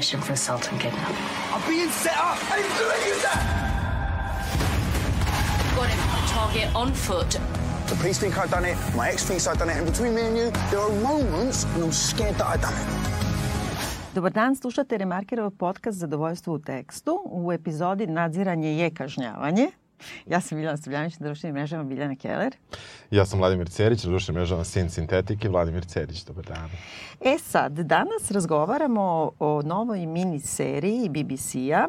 suspicion for assault and kidnapping. I'm being set up. I didn't do any of that. Got him. Target on foot. The police think I've done it. My ex thinks I've done it. And between me and you, there are moments when I'm scared that I've done it. Dobar dan, slušate Remarkerov podcast Zadovoljstvo u tekstu. U epizodi Nadziranje je kažnjavanje. Ja sam Biljana Srbljanić na društvenim mrežama Biljana Keller. Ja sam Vladimir Cerić, na društvenim mrežama Sin Sintetike. Vladimir Cerić, dobar dan. E sad, danas razgovaramo o novoj mini seriji BBC-a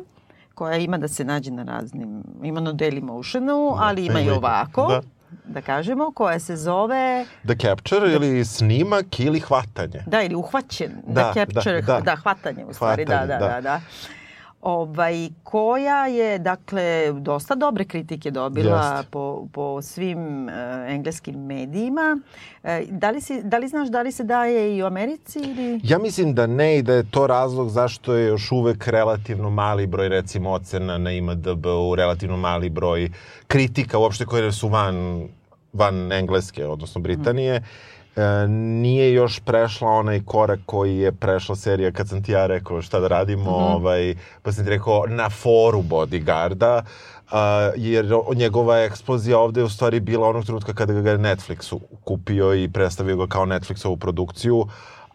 koja ima da se nađe na raznim, ima na Daily Motionu, ali ima i ovako. Da da kažemo, koja se zove... The Capture ili snimak ili hvatanje. Da, ili uhvaćen. Da, the Capture, da, da. da hvatanje u stvari, da, hvatanje, da, da, da. da ovaj, koja je, dakle, dosta dobre kritike dobila Just. po, po svim uh, engleskim medijima. Uh, da, li si, da li znaš da li se daje i u Americi? Ili? Ja mislim da ne i da je to razlog zašto je još uvek relativno mali broj, recimo, ocena na IMDB-u, relativno mali broj kritika uopšte koje su van, van engleske, odnosno Britanije. Mm nije još prešla onaj korak koji je prešla serija kad sam ti ja rekao šta da radimo, mm -hmm. ovaj, pa sam ti rekao na foru bodyguarda, uh, jer njegova eksplozija ovde je u stvari bila onog trenutka kada ga je Netflix kupio i predstavio ga kao Netflixovu produkciju,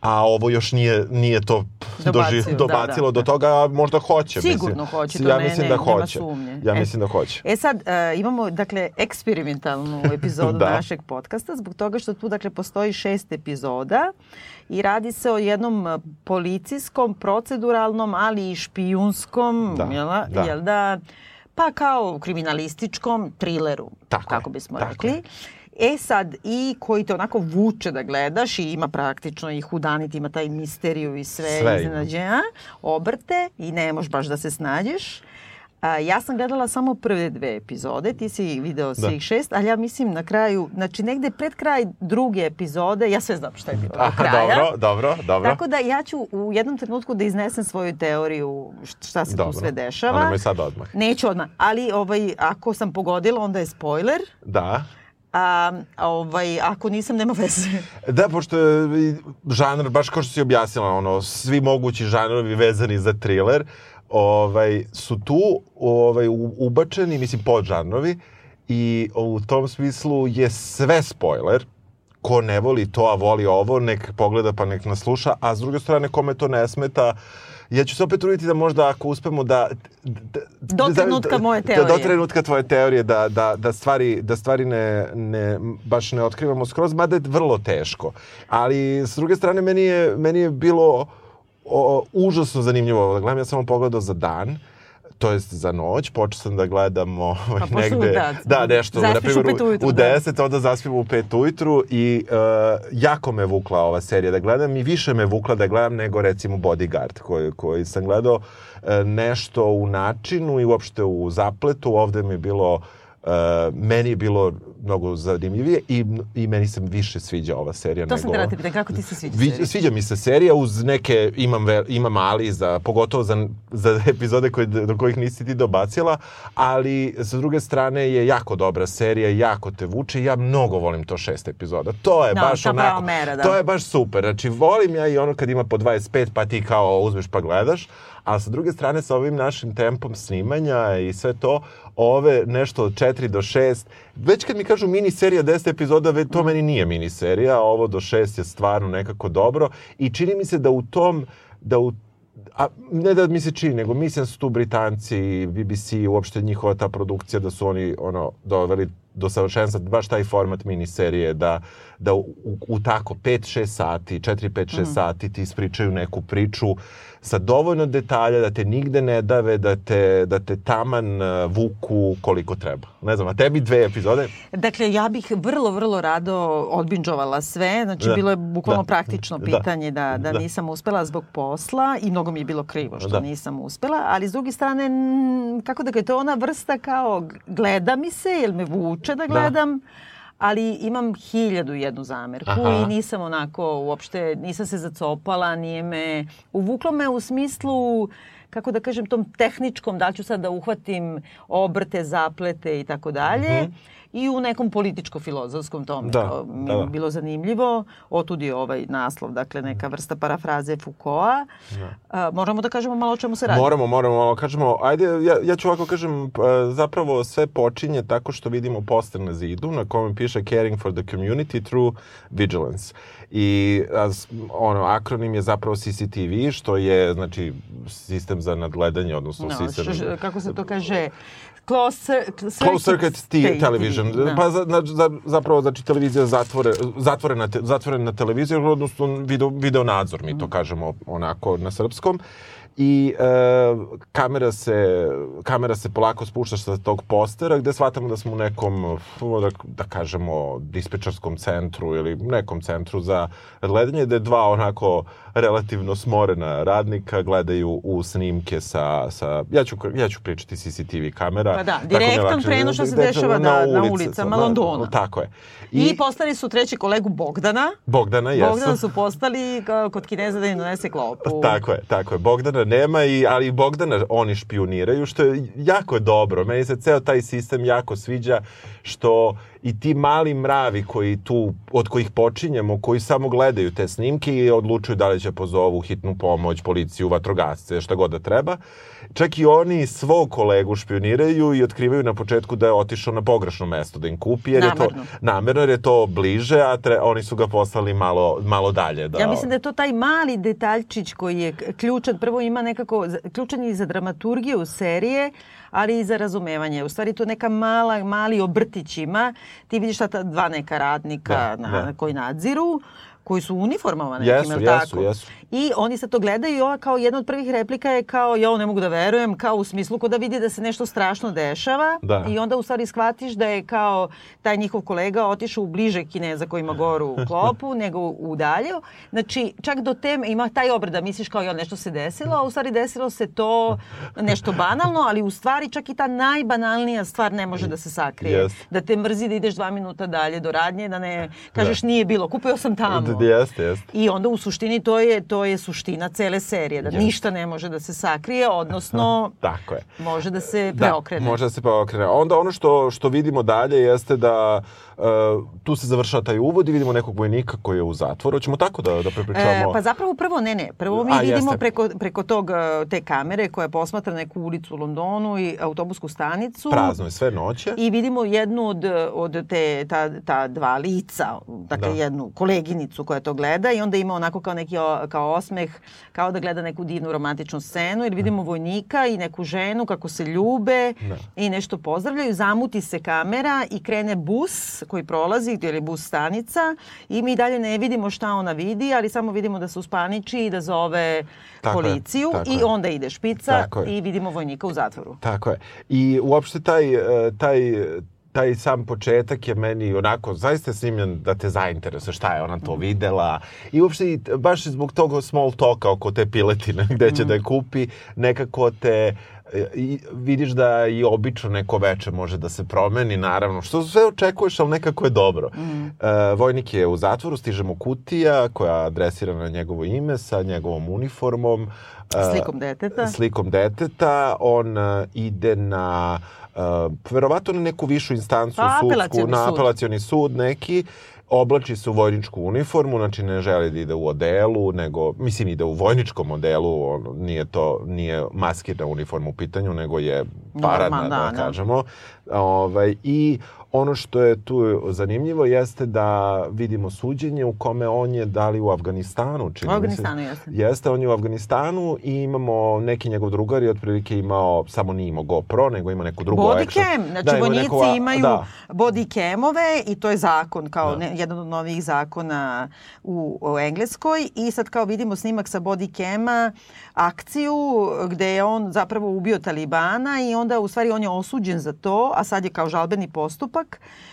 a ovo još nije, nije to doži, dobacilo da, da. do toga, možda hoće. Sigurno mislim. hoće, to ja ne, mislim da hoće. sumnje. Ja e, mislim da hoće. E sad, uh, imamo, dakle, eksperimentalnu epizodu da. našeg podcasta, zbog toga što tu, dakle, postoji šest epizoda i radi se o jednom policijskom, proceduralnom, ali i špijunskom, da, jel, da? jel da, pa kao kriminalističkom trileru, Tako kako bismo tako rekli. Je. E sad, i koji te onako vuče da gledaš i ima praktično i hudanit, ima taj misteriju i sve, sve iznenađenja, obrte i ne možeš baš da se snađeš. A, ja sam gledala samo prve dve epizode, ti si video da. svih da. šest, ali ja mislim na kraju, znači negde pred kraj druge epizode, ja sve znam šta je bilo do kraja. Dobro, dobro, dobro. Tako da ja ću u jednom trenutku da iznesem svoju teoriju šta se dobro. tu sve dešava. Dobro, sad odmah. Neću odmah, ali ovaj, ako sam pogodila, onda je spoiler. Da. A, ovaj, ako nisam, nema veze. Da, pošto je žanr, baš kao što si objasnila, ono, svi mogući žanrovi vezani za thriller, ovaj, su tu ovaj, ubačeni, mislim, podžanrovi, i u tom smislu je sve spoiler, ko ne voli to, a voli ovo, nek pogleda pa nek nas sluša, a s druge strane, kome to ne smeta, uh, Ja ću se opet truditi da možda ako uspemo da... da do trenutka moje teorije. Da, do trenutka tvoje teorije, da, da, da stvari, da stvari ne, ne, baš ne otkrivamo skroz, mada je vrlo teško. Ali, s druge strane, meni je, meni je bilo o, užasno zanimljivo. Da gledam, ja sam pogledao za dan. Uh, to jest za noć, počeo sam da gledam ovaj, pa, negde, da, nešto, na primjer, u, ujutru, u 10, da. onda zaspivam u 5 ujutru i uh, jako me vukla ova serija da gledam i više me vukla da gledam nego recimo Bodyguard koji, koji sam gledao uh, nešto u načinu i uopšte u zapletu, ovde mi je bilo Uh, meni je bilo mnogo zanimljivije i, i meni se više sviđa ova serija. To nego, sam da te pitan, kako ti se sviđa serija? Sviđa mi se serija uz neke, imam, ve, imam ali za, pogotovo za, za epizode koje, do kojih nisi ti dobacila, ali sa druge strane je jako dobra serija, jako te vuče i ja mnogo volim to šest epizoda. To je no, baš onako, mera, da. to je baš super. Znači volim ja i ono kad ima po 25 pa ti kao uzmeš pa gledaš, a sa druge strane sa ovim našim tempom snimanja i sve to, ove nešto od 4 do 6, već kad mi kažu mini serija 10 epizoda, to meni nije mini serija, ovo do 6 je stvarno nekako dobro i čini mi se da u tom, da u a ne da mi se čini, nego mislim da su tu Britanci, BBC, uopšte njihova ta produkcija, da su oni ono, doveli do savršenstva baš taj format miniserije da, da u, u tako 5-6 sati, 4-5-6 mm. sati ti ispričaju neku priču sa dovoljno detalja da te nigde ne dave, da te, da te taman uh, vuku koliko treba. Ne znam, a tebi dve epizode? Dakle, ja bih vrlo, vrlo rado odbinđovala sve. Znači, da. bilo je bukvalno da. praktično da. pitanje da, da, da nisam uspela zbog posla i mnogo mi je bilo krivo što da. nisam uspela, ali s druge strane, kako da je to ona vrsta kao gleda mi se, jel me vuče da, da. gledam, da ali imam hiljadu jednu zamerku Aha. i nisam onako uopšte, nisam se zacopala, nije me, uvuklo me u smislu kako da kažem, tom tehničkom, da li ću sad da uhvatim obrte, zaplete i tako dalje. I u nekom političko-filozofskom tome. Da, to mi da, da. bilo zanimljivo. Otud je ovaj naslov, dakle neka vrsta parafraze Foucaulta. A, možemo da kažemo malo o čemu se radi. Moramo, moramo, malo kažemo, ajde, ja, ja ću ovako kažem, p- zapravo sve počinje tako što vidimo poster na zidu na kome piše Caring for the Community through Vigilance. I a, s- ono, akronim je zapravo CCTV, što je, znači, sistem za nadgledanje, odnosno No, sistem... š, kako se to kaže? Close, cir- Closed circuit television. Da. Pa za, za, za, zapravo znači televizija zatvore, zatvorena, te, zatvorena televizija, odnosno video, video nadzor, mi to kažemo onako na srpskom. I e, kamera, se, kamera se polako spušta sa tog postera gde shvatamo da smo u nekom, da, da kažemo, dispečarskom centru ili nekom centru za gledanje, gde dva onako relativno smorena radnika gledaju u snimke sa, sa ja, ću, ja ću pričati CCTV kamera. Pa da, direktan lakše. prenos što se Direktno dešava da, na ulici, ulicama da, Londona. Tako je. I, I poslali su treći kolegu Bogdana. Bogdana, jesu. Bogdana su postali kod Kineza da im donese klopu. Tako je, tako je. Bogdana nema, i, ali Bogdana oni špioniraju, što je jako dobro. Meni se ceo taj sistem jako sviđa, što i ti mali mravi koji tu, od kojih počinjemo, koji samo gledaju te snimke i odlučuju da li će pozovu hitnu pomoć, policiju, vatrogasce, šta god da treba. Čak i oni svog kolegu špioniraju i otkrivaju na početku da je otišao na pogrešno mesto da im kupi, jer je Namerno. to namerno, jer je to bliže, a tre, oni su ga poslali malo, malo dalje. Da, Ja mislim da je to taj mali detaljčić koji je ključan. Prvo ima nekako, ključan je i za dramaturgiju serije, ali i za razumevanje. U stvari to neka mala, mali obrtić ima. Ti vidiš ta dva neka radnika Da, na, da. koji nadziru koji su u uniformama nekim, Jesu, jesu, tako? jesu. I oni sad to gledaju i ova kao jedna od prvih replika je kao ja ne mogu da verujem, kao u smislu ko da vidi da se nešto strašno dešava Da. i onda u stvari shvatiš da je kao taj njihov kolega otišao u bliže Kineza koji ima goru u klopu nego u dalje. Znači čak do teme ima taj obrat da misliš kao ja nešto se desilo, a u stvari desilo se to nešto banalno, ali u stvari čak i ta najbanalnija stvar ne može da se sakrije. Jeste. Da te mrzi da ideš dva minuta dalje do radnje, da ne kažeš nije bilo, kupio sam tamo. Da, jeste, jeste. I onda u suštini to je to je suština cele serije, da Jeste. ništa ne može da se sakrije, odnosno Tako je. može da se preokrene. Da, može da se preokrene. Onda ono što, što vidimo dalje jeste da uh, tu se završava taj uvod i vidimo nekog vojnika koji je u zatvoru. Hoćemo tako da, da prepričavamo? E, pa zapravo prvo ne, ne. Prvo mi A, vidimo jeste. preko, preko tog, e, te kamere koja posmatra neku ulicu u Londonu i autobusku stanicu. Prazno je sve noće. I vidimo jednu od, od te, ta, ta dva lica, dakle Da. jednu koleginicu koja to gleda i onda ima onako kao neki o- kao osmeh, kao da gleda neku divnu romantičnu scenu ili vidimo vojnika i neku ženu kako se ljube Da. i nešto pozdravljaju, zamuti se kamera i krene bus koji prolazi, ili bus stanica i mi dalje ne vidimo šta ona vidi, ali samo vidimo da se uspaniči i da zove Tako je, policiju tako i je. onda ide špica Tako je. i vidimo vojnika u zatvoru. Tako je. I uopšte taj, e, taj, taj sam početak je meni onako zaista snimljen da te zainteresuje šta je ona to videla i uopšte baš zbog tog small talka oko te piletine gde će da je kupi nekako te i vidiš da i obično neko veče može da se promeni, naravno, što sve očekuješ, ali nekako je dobro. E, vojnik je u zatvoru, stižemo kutija koja je adresirana na njegovo ime sa njegovom uniformom. e, Slikom deteta. slikom deteta, on uh, ide na uh, verovatno na neku višu instancu Pa, sudsku, na apelacioni sud neki, oblači se u vojničku uniformu, znači ne želi da ide u odelu, nego, mislim, ide u vojničkom odelu, on, nije to, nije maskirna uniforma u pitanju, nego je paradna, Normalno, da, da, da. kažemo. Ovaj, I ono što je tu zanimljivo jeste da vidimo suđenje u kome on je da li u Afganistanu, čini U mi se. Afganistanu, jeste. Jeste, on je u Afganistanu i imamo neki njegov drugar je otprilike imao, samo nije imao GoPro, nego ima neku drugu Body action. cam, znači Da, vojnici neku a- imaju Da, body camove i to je zakon, kao Da. ne, jedan od novih zakona u, u Engleskoj i sad kao vidimo snimak sa body cama, akciju gde je on zapravo ubio Talibana i onda u stvari on je osuđen za to, a sad je kao žalbeni postupak,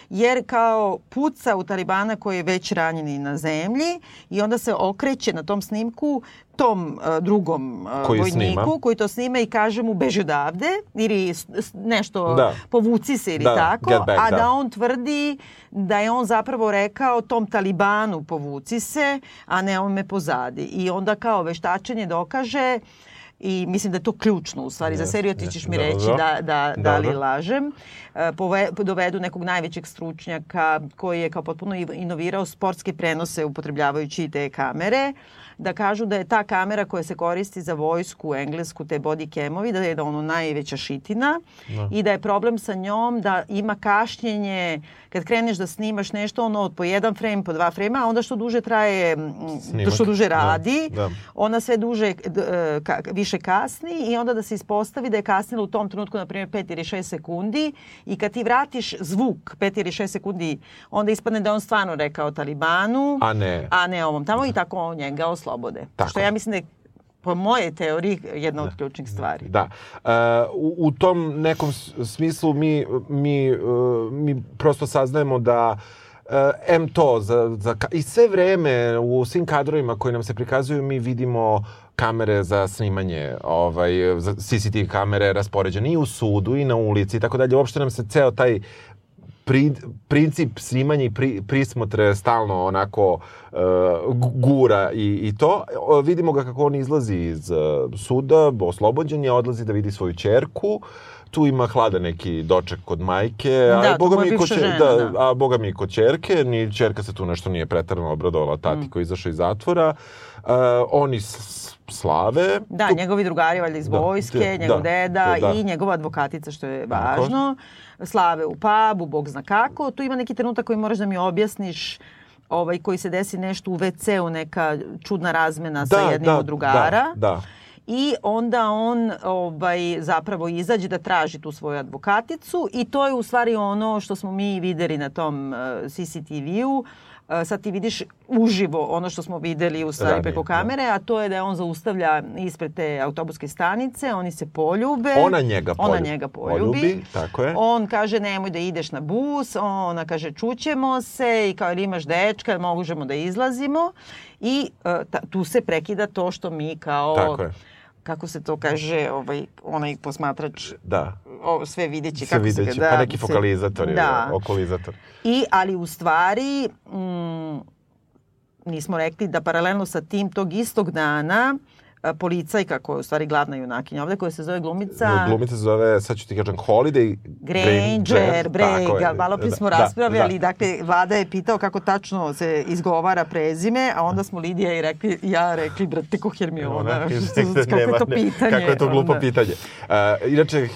jer kao puca u Talibana koji je već ranjen i na zemlji i onda se okreće na tom snimku tom e, drugom e, Koji vojniku snima. koji to snima i kaže mu beži odavde ili nešto Da. povuci se ili Da, tako, back, a da. da. on tvrdi da je on zapravo rekao tom Talibanu povuci se, a ne on me pozadi. I onda kao veštačenje dokaže I mislim da je to ključno u stvari za Jeste, seriju, ti ćeš mi jeste. reći Dobro. da, da, da li lažem. E, pove- dovedu nekog najvećeg stručnjaka koji je kao potpuno inovirao sportske prenose upotrebljavajući te kamere da kažu da je ta kamera koja se koristi za vojsku englesku, te body camovi, da je da ono najveća šitina i da je problem sa njom da ima kašnjenje kad kreneš da snimaš nešto ono od po jedan frame, po dva frame, a onda što duže traje, Snimak. što duže Da, radi, da. ona sve duže, e, ka, više kasni i onda da se ispostavi da je kasnila u tom trenutku, na primjer, 5 ili 6 sekundi i kad ti vratiš zvuk 5 ili 6 sekundi, onda ispadne da on stvarno rekao Talibanu, A ne. a ne ovom tamo i tako on njega oslobode. Tako. Što ja mislim da je po moje teoriji jedna od ključnih stvari. Da. E, u, u tom nekom smislu mi, mi, e, mi prosto saznajemo da e, M to, za, za, i sve vreme u svim kadrovima koji nam se prikazuju mi vidimo kamere za snimanje, ovaj, za CCTV kamere raspoređene i u sudu i na ulici i tako dalje. Uopšte nam se ceo taj pri, princip snimanja i pri, prismotre stalno onako uh, gura i, i to. O, vidimo ga kako on izlazi iz uh, suda, oslobođen je, odlazi da vidi svoju čerku. Tu ima hlada neki doček kod majke, Da, a boga mi kod žena, da, da. a boga mi kod čerke, ni čerka se tu nešto nije pretarano obradovala tati Mm. koji izašao iz zatvora. Uh, oni s- slave. Da, Tu- njegovi drugari valjda iz Da, vojske, da, njegov da, deda da. i njegova advokatica, što je Tako. važno. Slave u pubu, bog zna kako. Tu ima neki trenutak koji moraš da mi objasniš ovaj, koji se desi nešto u WC-u, neka čudna razmena sa jednim od drugara. Da, da. I onda on ovaj, zapravo izađe da traži tu svoju advokaticu i to je u stvari ono što smo mi videli na tom uh, CCTV-u. Uh, sad ti vidiš uživo ono što smo videli u stvari Ranije, preko da. kamere, a to je da on zaustavlja ispred te autobuske stanice, oni se poljube. Ona njega Ona polju- njega poljubi. poljubi, tako je. On kaže nemoj da ideš na bus, ona kaže čućemo se i kao ili imaš dečka, možemo da izlazimo. I uh, ta, tu se prekida to što mi kao. Kako se to kaže, ovaj, onaj posmatrač Da. o, sve videći. Sve kako se videće, ga, pa neki se- fokalizator je, Da. okulizator. I, ali u stvari, mm, nismo rekli da paralelno sa tim tog istog dana policajka koja je u stvari glavna junakinja ovde, koja se zove glumica... Glumica se zove, sad ću ti kažem, Holiday Granger. Brega, malo prije smo Da, raspravljali, da. dakle, Vlada je pitao kako tačno se izgovara prezime, a onda smo Lidija i rekli, ja rekli, brate, ko Hermiona, Ona, kako je to pitanje? Kako je to glupo onda. pitanje. Uh, inače, uh,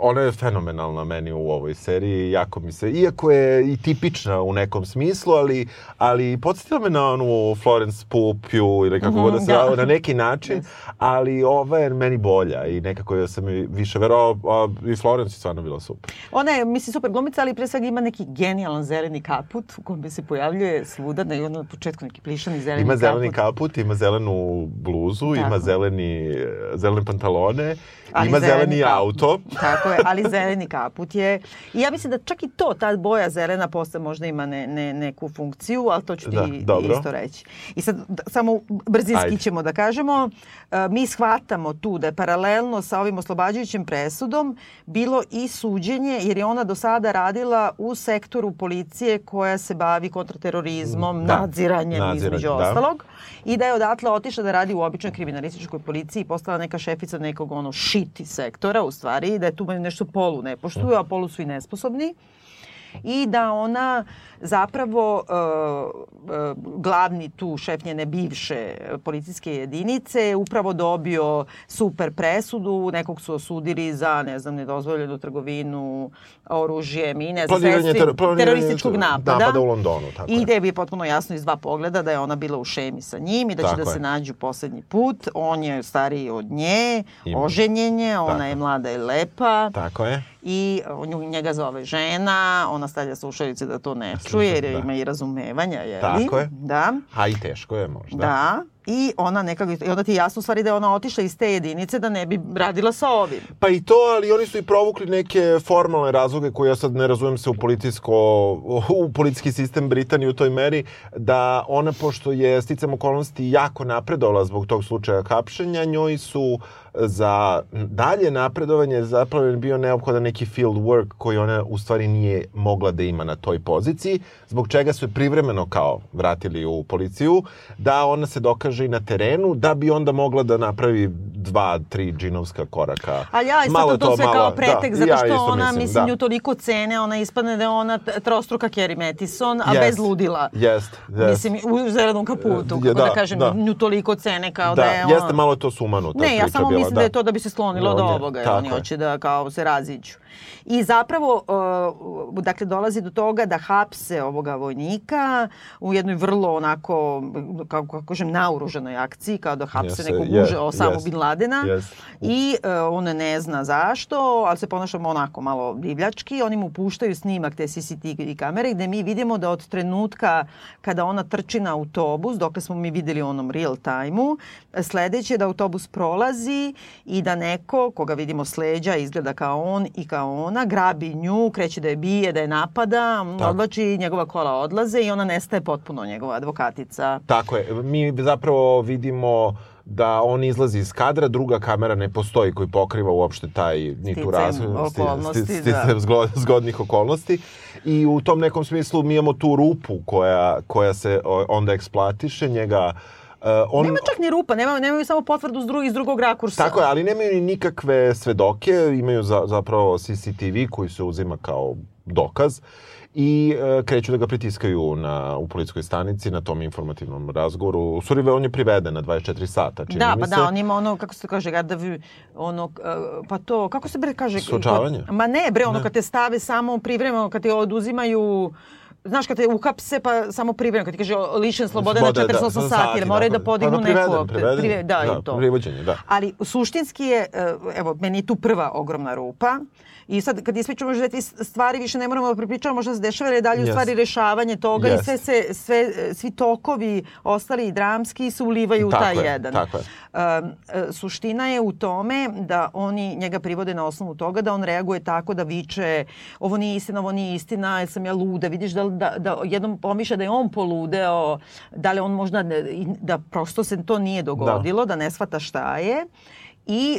ona je fenomenalna meni u ovoj seriji, jako mi se, iako je i tipična u nekom smislu, ali, ali podsjetila me na onu Florence Pupju ili kako Mhm, god da se da. zove, na neki način, ali ova je meni bolja i nekako je sam i više verovao, a i Florence je stvarno bila super. Ona je, mislim, super glumica, ali pre svega ima neki genijalan zeleni kaput u kojem se pojavljuje svuda, na ono na početku neki plišani zeleni Ima kaput. zeleni kaput, ima zelenu bluzu, Tako. ima zeleni, zelene pantalone, Ali ima zeleni, zeleni kaput. auto. Tako je, ali zeleni kaput je. I ja mislim da čak i to, ta boja zelena posle možda ima ne, ne, neku funkciju, ali to ću ti Da, dobro. isto reći. I sad da, samo brzinski Ajde. ćemo da kažemo, mi shvatamo tu da je paralelno sa ovim oslobađajućim presudom bilo i suđenje, jer je ona do sada radila u sektoru policije koja se bavi kontraterorizmom, Da, nadziranjem nadziranje, između da. ostalog i da je odatle otišla da radi u običnoj kriminalističkoj policiji i postala neka šefica nekog ono šiti sektora u stvari da je tu nešto polu ne poštuju, a polu su i nesposobni i da ona uh, uh, glavni tu šef njene bivše policijske jedinice je upravo dobio super presudu, nekog su osudili za, ne znam, nedozvoljenu trgovinu oružjem i ne znam, ter- terorističkog ter- napada. napada u Londonu, tako I je. gde je potpuno jasno iz dva pogleda da je ona bila u šemi sa njim i da će Tako da je. se nađu poslednji put. On je stariji od nje, Ima. oženjen je, ona Tako. je mlada i lepa Tako je. i nju, njega zove žena, ona stavlja slušalice da to ne čuje jer da. ima i razumevanja, je li? Tako je. Da. A i teško je možda. Da. I ona nekako, i onda ti je jasno u stvari da je ona otišla iz te jedinice da ne bi radila sa ovim. Pa i to, ali oni su i provukli neke formalne razloge koje ja sad ne razumem se u političko, u politički sistem Britanije u toj meri, da ona, pošto je sticam okolnosti jako napredovala zbog tog slučaja hapšenja, njoj su za dalje napredovanje zapravo bio neophodan neki field work koji ona u stvari nije mogla da ima na toj poziciji, zbog čega su je privremeno kao vratili u policiju, da ona se dokaže sadržaj na terenu da bi onda mogla da napravi dva, tri džinovska koraka. Ali ja isto Malo to, to sve malo- kao pretek, da, zato ja što isto ona, mislim, mislim, da. nju toliko cene, ona ispadne da je ona trostruka Kerry Mattison, a Jest, bez ludila. Jest, jest. Mislim, u zelenom kaputu, kako da, da, kažem, da. nju toliko cene kao Da, da, je ona... jeste malo to sumanuta Ne, ja samo mislim da. je to da bi se sklonilo Da, do ovoga, jer oni hoće da kao se raziđu. I zapravo, uh, dakle, dolazi do toga da hapse ovoga vojnika u jednoj vrlo onako, kako, kako kažem, naoružanoj akciji, kao da hapse Jeste, nekog je, muža, Osamu jest, Bin Ladena. jest. I uh, on ne zna zašto, ali se ponaša onako malo divljački. Oni mu puštaju snimak te CCTV kamere gde mi vidimo da od trenutka kada ona trči na autobus, dokle smo mi videli onom real time-u, sledeće da autobus prolazi i da neko, koga vidimo s leđa, izgleda kao on i kao ona, grabi nju, kreće da je bije, da je napada, Tako. odlači, njegova kola odlaze i ona nestaje potpuno, njegova advokatica. Tako je. Mi zapravo vidimo da on izlazi iz kadra, druga kamera ne postoji koji pokriva uopšte taj ni tu razvoj, okolnosti, da. sticajem zglo- zgodnih okolnosti. I u tom nekom smislu mi imamo tu rupu koja, koja se onda eksploatiše, njega Uh, on, Nema čak ni rupa, nema, nemaju samo potvrdu s drugog, iz drugog rakursa. Tako je, ali nemaju ni nikakve svedoke, imaju za, zapravo CCTV koji se uzima kao dokaz i e, kreću da ga pritiskaju na, u policijskoj stanici na tom informativnom razgovoru. U stvari, on je priveden na 24 sata, čini Da, mi pa se. da, on ima ono, kako se kaže, kada vi, ono, uh, pa to, kako se bre kaže? Suočavanje? Ma ne, bre, ono Ne. kad te stave samo privremeno, kad te oduzimaju Znaš, kad te uhapse, pa samo privremeno, kad ti kaže lišen slobode na da, 48 za sati, jer moraju da je. podignu Pa, neku... priveden, prive- da, da, i to. da. Ali suštinski je, e, evo, meni je tu prva ogromna rupa. I sad, kad ispričamo možda te stvari, više ne moramo da prepričamo možda se dešava, jer je dalje u Jest. stvari rešavanje toga i Jest. sve se, sve, svi tokovi ostali i dramski se ulivaju u taj je, jedan. tako je. Um, suština je u tome da oni njega privode na osnovu toga da on reaguje tako da viče ovo nije istina, ovo nije istina, jer sam ja luda. Vidiš da, da, da jednom pomišlja da je on poludeo, da li on možda, i da prosto se to nije dogodilo, da, ne shvata šta je. I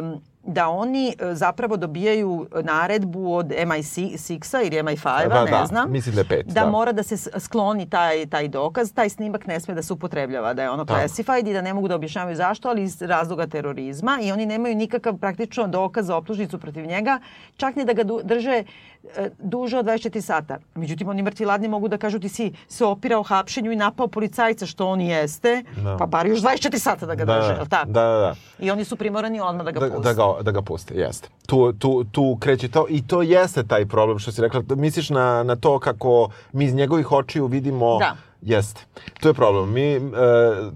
um, da oni e, zapravo dobijaju naredbu od MI6-a ili MI5-a, Da, ne da, znam. mislim da je pet, Da, da. mora da se skloni taj, taj dokaz, taj snimak ne sme da se upotrebljava, da je ono Tako. classified i da ne mogu da objašnjavaju zašto, ali iz razloga terorizma i oni nemaju nikakav praktično dokaz za optužnicu protiv njega, čak ni da ga drže duže od 24 sata. Međutim, oni mrtvi ladni mogu da kažu ti si se opirao hapšenju i napao policajca, što on jeste, Da. pa bar još 24 sata da ga Da, drže, da, je tako? da, da, da. I oni su primorani odmah da ga da, puste. da, ga, da ga puste, jeste. Tu, tu, tu kreće to i to jeste taj problem što si rekla. Misliš na, na to kako mi iz njegovih očiju vidimo... Da. Jeste. To je problem. Mi, e,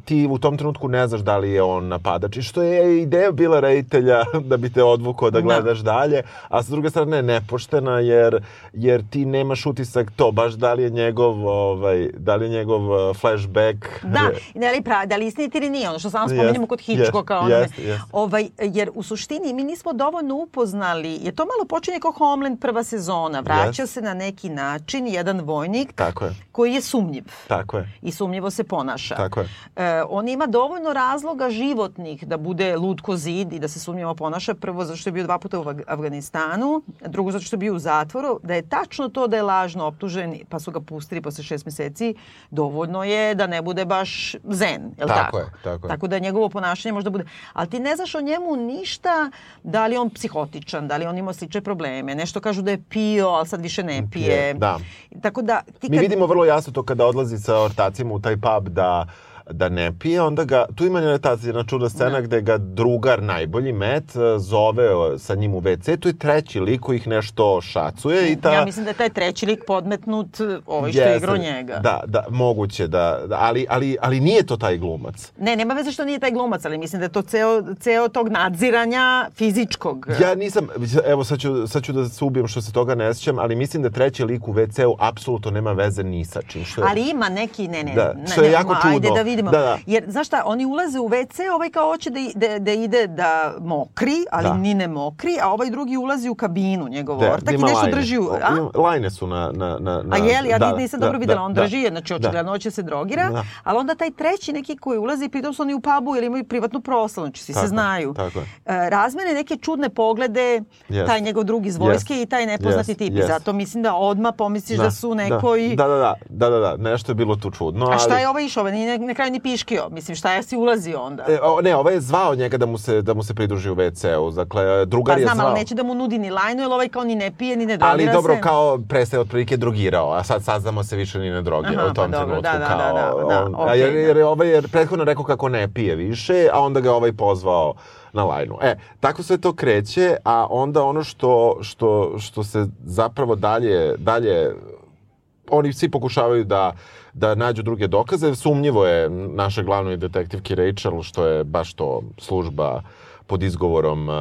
ti u tom trenutku ne znaš da li je on napadač. I što je ideja bila reditelja da bi te odvukao da Da. gledaš dalje, a sa druge strane nepoštena jer, jer ti nemaš utisak to baš da li je njegov, ovaj, da li je njegov e, flashback. Da, da li, pra, da li istiniti ili nije, ono što samo Jest, spominjemo kod Hitchcocka. onome. jest, jest. Ovaj, jer u suštini mi nismo dovoljno upoznali, jer to malo počinje kao Homeland prva sezona, vraća Jest. se na neki način jedan vojnik Tako je. koji je sumnjiv Tako je. i sumnjivo se ponaša. Tako je. E, on ima dovoljno razloga životnih da bude lud ko zid i da se sumnjivo ponaša. Prvo zato što je bio dva puta u Af- Afganistanu, drugo zato što je bio u zatvoru. Da je tačno to da je lažno optužen pa su ga pustili posle šest meseci, dovoljno je da ne bude baš zen. Jel Tako tako? je, tako je. Tako da njegovo ponašanje možda bude... Ali ti ne znaš o njemu ništa, da li je on psihotičan, da li on ima slične probleme. Nešto kažu da je pio, ali sad više ne pije. Da. Tako da ti Mi kad... vidimo vrlo jasno to kada odlazi sa ortacima u taj pub da da ne pije, onda ga, tu ima ta jedna čudna scena Da. gde ga drugar najbolji Met eh, zove sa njim u WC, tu je treći lik koji ih nešto šacuje i ta... Ja mislim da je taj treći lik podmetnut ovaj što je igrao njega. Da, da, moguće da, da ali, ali, ali nije to taj glumac. Ne, nema veze što nije taj glumac, ali mislim da je to ceo, ceo tog nadziranja fizičkog. Ja nisam, evo sad ću, sad ću da se ubijem što se toga ne sjećam, ali mislim da treći lik u WC-u apsolutno nema veze ni sa čim. Što je, Ali ima neki, ne, ne, Da, ne, što je ne, jako ma, Ajde čudno. da vidimo. Da, da. Jer, znaš šta, oni ulaze u WC, ovaj kao hoće da, da, da ide da mokri, ali Da. ni ne mokri, a ovaj drugi ulazi u kabinu, njegov Da, ortak i nešto lajne. drži u... A? ima- Lajne su na... na, na, na A je li, ja da, nisam da, dobro videla, da, on da. drži, znači očigledno hoće se drogira, Da. ali onda taj treći neki koji ulazi, pritom su oni u pubu ili imaju privatnu proslavu, znači svi Tako se je, znaju. tako je. E, razmene neke čudne poglede, Jest. taj njegov drugi iz vojske Jest. i taj nepoznati Jest, tip. Jest. zato mislim da odmah pomisliš da, su nekoj... Da, da, da, da, da, da, nešto je bilo tu čudno, A šta je ovaj išao? Ovaj Nije ne, ni piškio. Mislim, šta je si ulazi onda? E, o, ne, ovaj je zvao njega da mu se, da mu se pridruži u WC-u. Dakle, drugar Pa je znam, zvao. ali neće da mu nudi ni lajnu, jer ovaj kao ni ne pije, ni ne drogira Ali se. dobro, kao prestaje otprilike drogirao, a sad saznamo se više ni ne drogira Aha, u tom pa dobro, trenutku. da, da, kao, da, da, da, on, a okej, jer, da. jer je ovaj je prethodno rekao kako ne pije više, a onda ga ovaj pozvao na lajnu. E, tako sve to kreće, a onda ono što, što, što se zapravo dalje, dalje oni svi pokušavaju da da nađu druge dokaze. Sumnjivo je naša glavnoj detektivki Rachel, što je baš to služba pod izgovorom uh,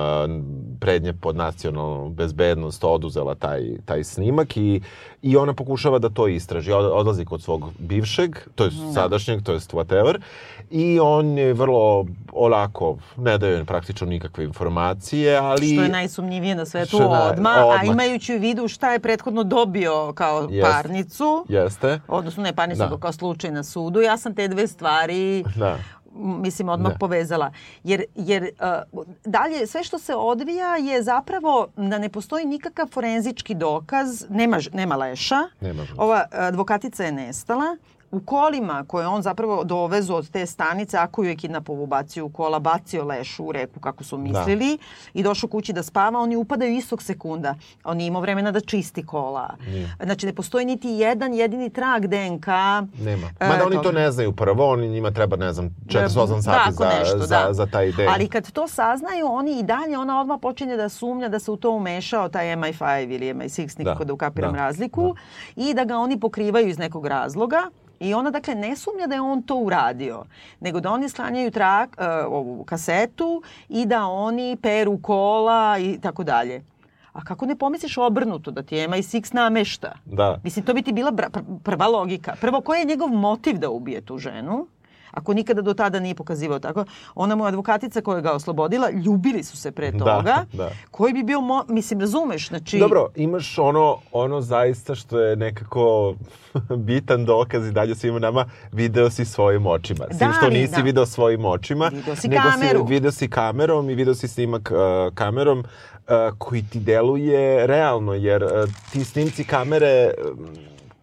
prednje pod nacionalnu bezbednost oduzela taj, taj snimak i, i ona pokušava da to istraži. Od- Odlazi kod svog bivšeg, to je sadašnjeg, to je whatever, i on je vrlo olako, ne joj praktično nikakve informacije, ali... Što je najsumnjivije na svetu naj- odma, a imajući u vidu šta je prethodno dobio kao Jest. parnicu, Jeste. odnosno ne parnicu, Da. kao slučaj na sudu, ja sam te dve stvari Da. Mislim odmah Da. povezala. Jer, jer uh, dalje sve što se odvija je zapravo da ne postoji nikakav forenzički dokaz, nema, nema leša, Nema ova advokatica je nestala, u kolima koje on zapravo dovezu od te stanice, ako ju je kidnapovo bacio u kola, bacio leš u reku kako su mislili i došao kući da spava, oni upadaju istog sekunda. On nije imao vremena da čisti kola. Znači ne postoji niti jedan jedini trag DNK. Nema. e, Mada oni to toga. ne znaju prvo, oni njima treba, ne znam, 48 sati Tako za, nešto, za, da. za taj dej. Ali kad to saznaju, oni i dalje, ona odmah počinje da sumnja da se u to umešao taj MI5 ili MI6, nikako da, ukapiram da, razliku, i da ga oni pokrivaju iz nekog razloga. I ona, dakle, ne sumnja da je on to uradio, nego da oni sklanjaju trak, e, ovu kasetu i da oni peru kola i tako dalje. A kako ne pomisliš obrnuto, da ti je MI6 namešta? Da. Mislim, to bi ti bila prva logika. Prvo, koji je njegov motiv da ubije tu ženu? Ako nikada do tada nije pokazivao tako. Ona mu advokatica koja ga oslobodila, ljubili su se pre Da, toga. da. Koji bi bio, mo- mislim, razumeš, znači... Dobro, imaš ono, ono zaista što je nekako bitan dokaz i dalje svima nama, video si svojim očima. Da, što ali nisi da. video svojim očima, Video si nego kameru. si video si kamerom i video si snimak uh, kamerom uh, koji ti deluje realno, jer uh, ti snimci kamere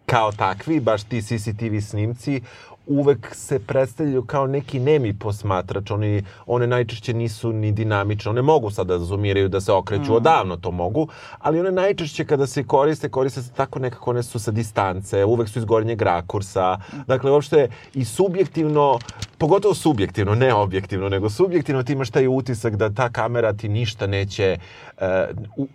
kao takvi, baš ti CCTV snimci, uvek se predstavljaju kao neki nemi posmatrač. Oni, one najčešće nisu ni dinamične. One mogu sada da zoomiraju, da se okreću, odavno to mogu, ali one najčešće kada se koriste, koriste se tako nekako, one su sa distance, uvek su iz gornjeg rakursa. Dakle, uopšte i subjektivno, pogotovo subjektivno, ne objektivno, nego subjektivno ti imaš taj utisak da ta kamera ti ništa neće uh,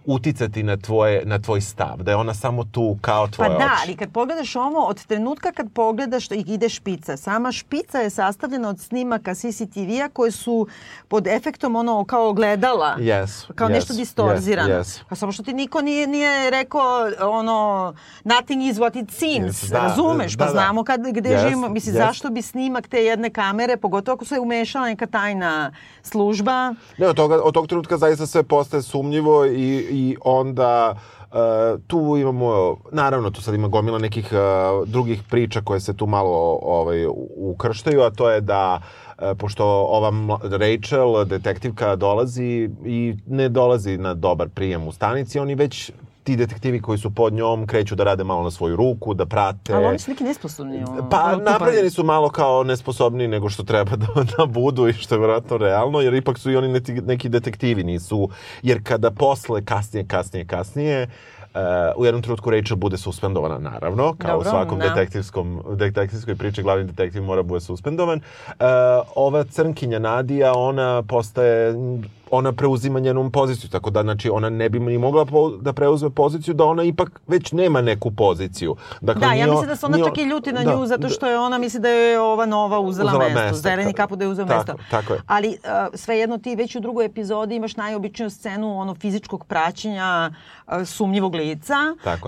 uticati na, tvoje, na tvoj stav, da je ona samo tu kao Pa tvoje da, oči. ali kad pogledaš ovo, od trenutka kad pogledaš da ide špica, sama špica je sastavljena od snimaka CCTV-a koje su pod efektom ono kao ogledala. Yes, Kao yes, nešto distorzirano. yes, yes. Pa samo što ti niko nije, nije rekao ono nothing is what it seems. Yes, da, razumeš? da, pa da. znamo kad, gde Yes, živimo. Mislim, yes. zašto bi snimak te jedne kamere, pogotovo ako se umešala neka tajna služba, Ne, od, toga, od tog trenutka zaista sve postaje sumnjivo i, i onda uh, tu imamo, naravno tu sad ima gomila nekih uh, drugih priča koje se tu malo ovaj, ukrštaju, a to je da uh, pošto ova Rachel, detektivka, dolazi i ne dolazi na dobar prijem u stanici, oni već ti detektivi koji su pod njom kreću da rade malo na svoju ruku, da prate. ali oni su neki nesposobni. ono, Pa napravljeni su malo kao nesposobniji nego što treba da, da budu i što je vjerojatno realno, jer ipak su i oni neki, neki detektivi, nisu... Jer kada posle, kasnije, kasnije, kasnije, Uh, u jednom trenutku Rachel bude suspendovana, naravno, kao Dobro, u svakom da. detektivskom, detektivskoj priči, glavni detektiv mora bude suspendovan. Uh, ova crnkinja Nadija, ona postaje ona preuzima njenu poziciju, tako da znači ona ne bi ni mogla po, da preuzme poziciju da ona ipak već nema neku poziciju. Dakle, Da, ja mislim da se ona čak i ljuti na da, nju zato što je ona misli da je ova nova uzela, Uzela mesto. mesto, Zeleni ta- kapu da je uzeo tako, mesto. tako je. Ali uh, svejedno ti već u drugoj epizodi imaš najobičniju scenu ono fizičkog praćenja sumnjivog lica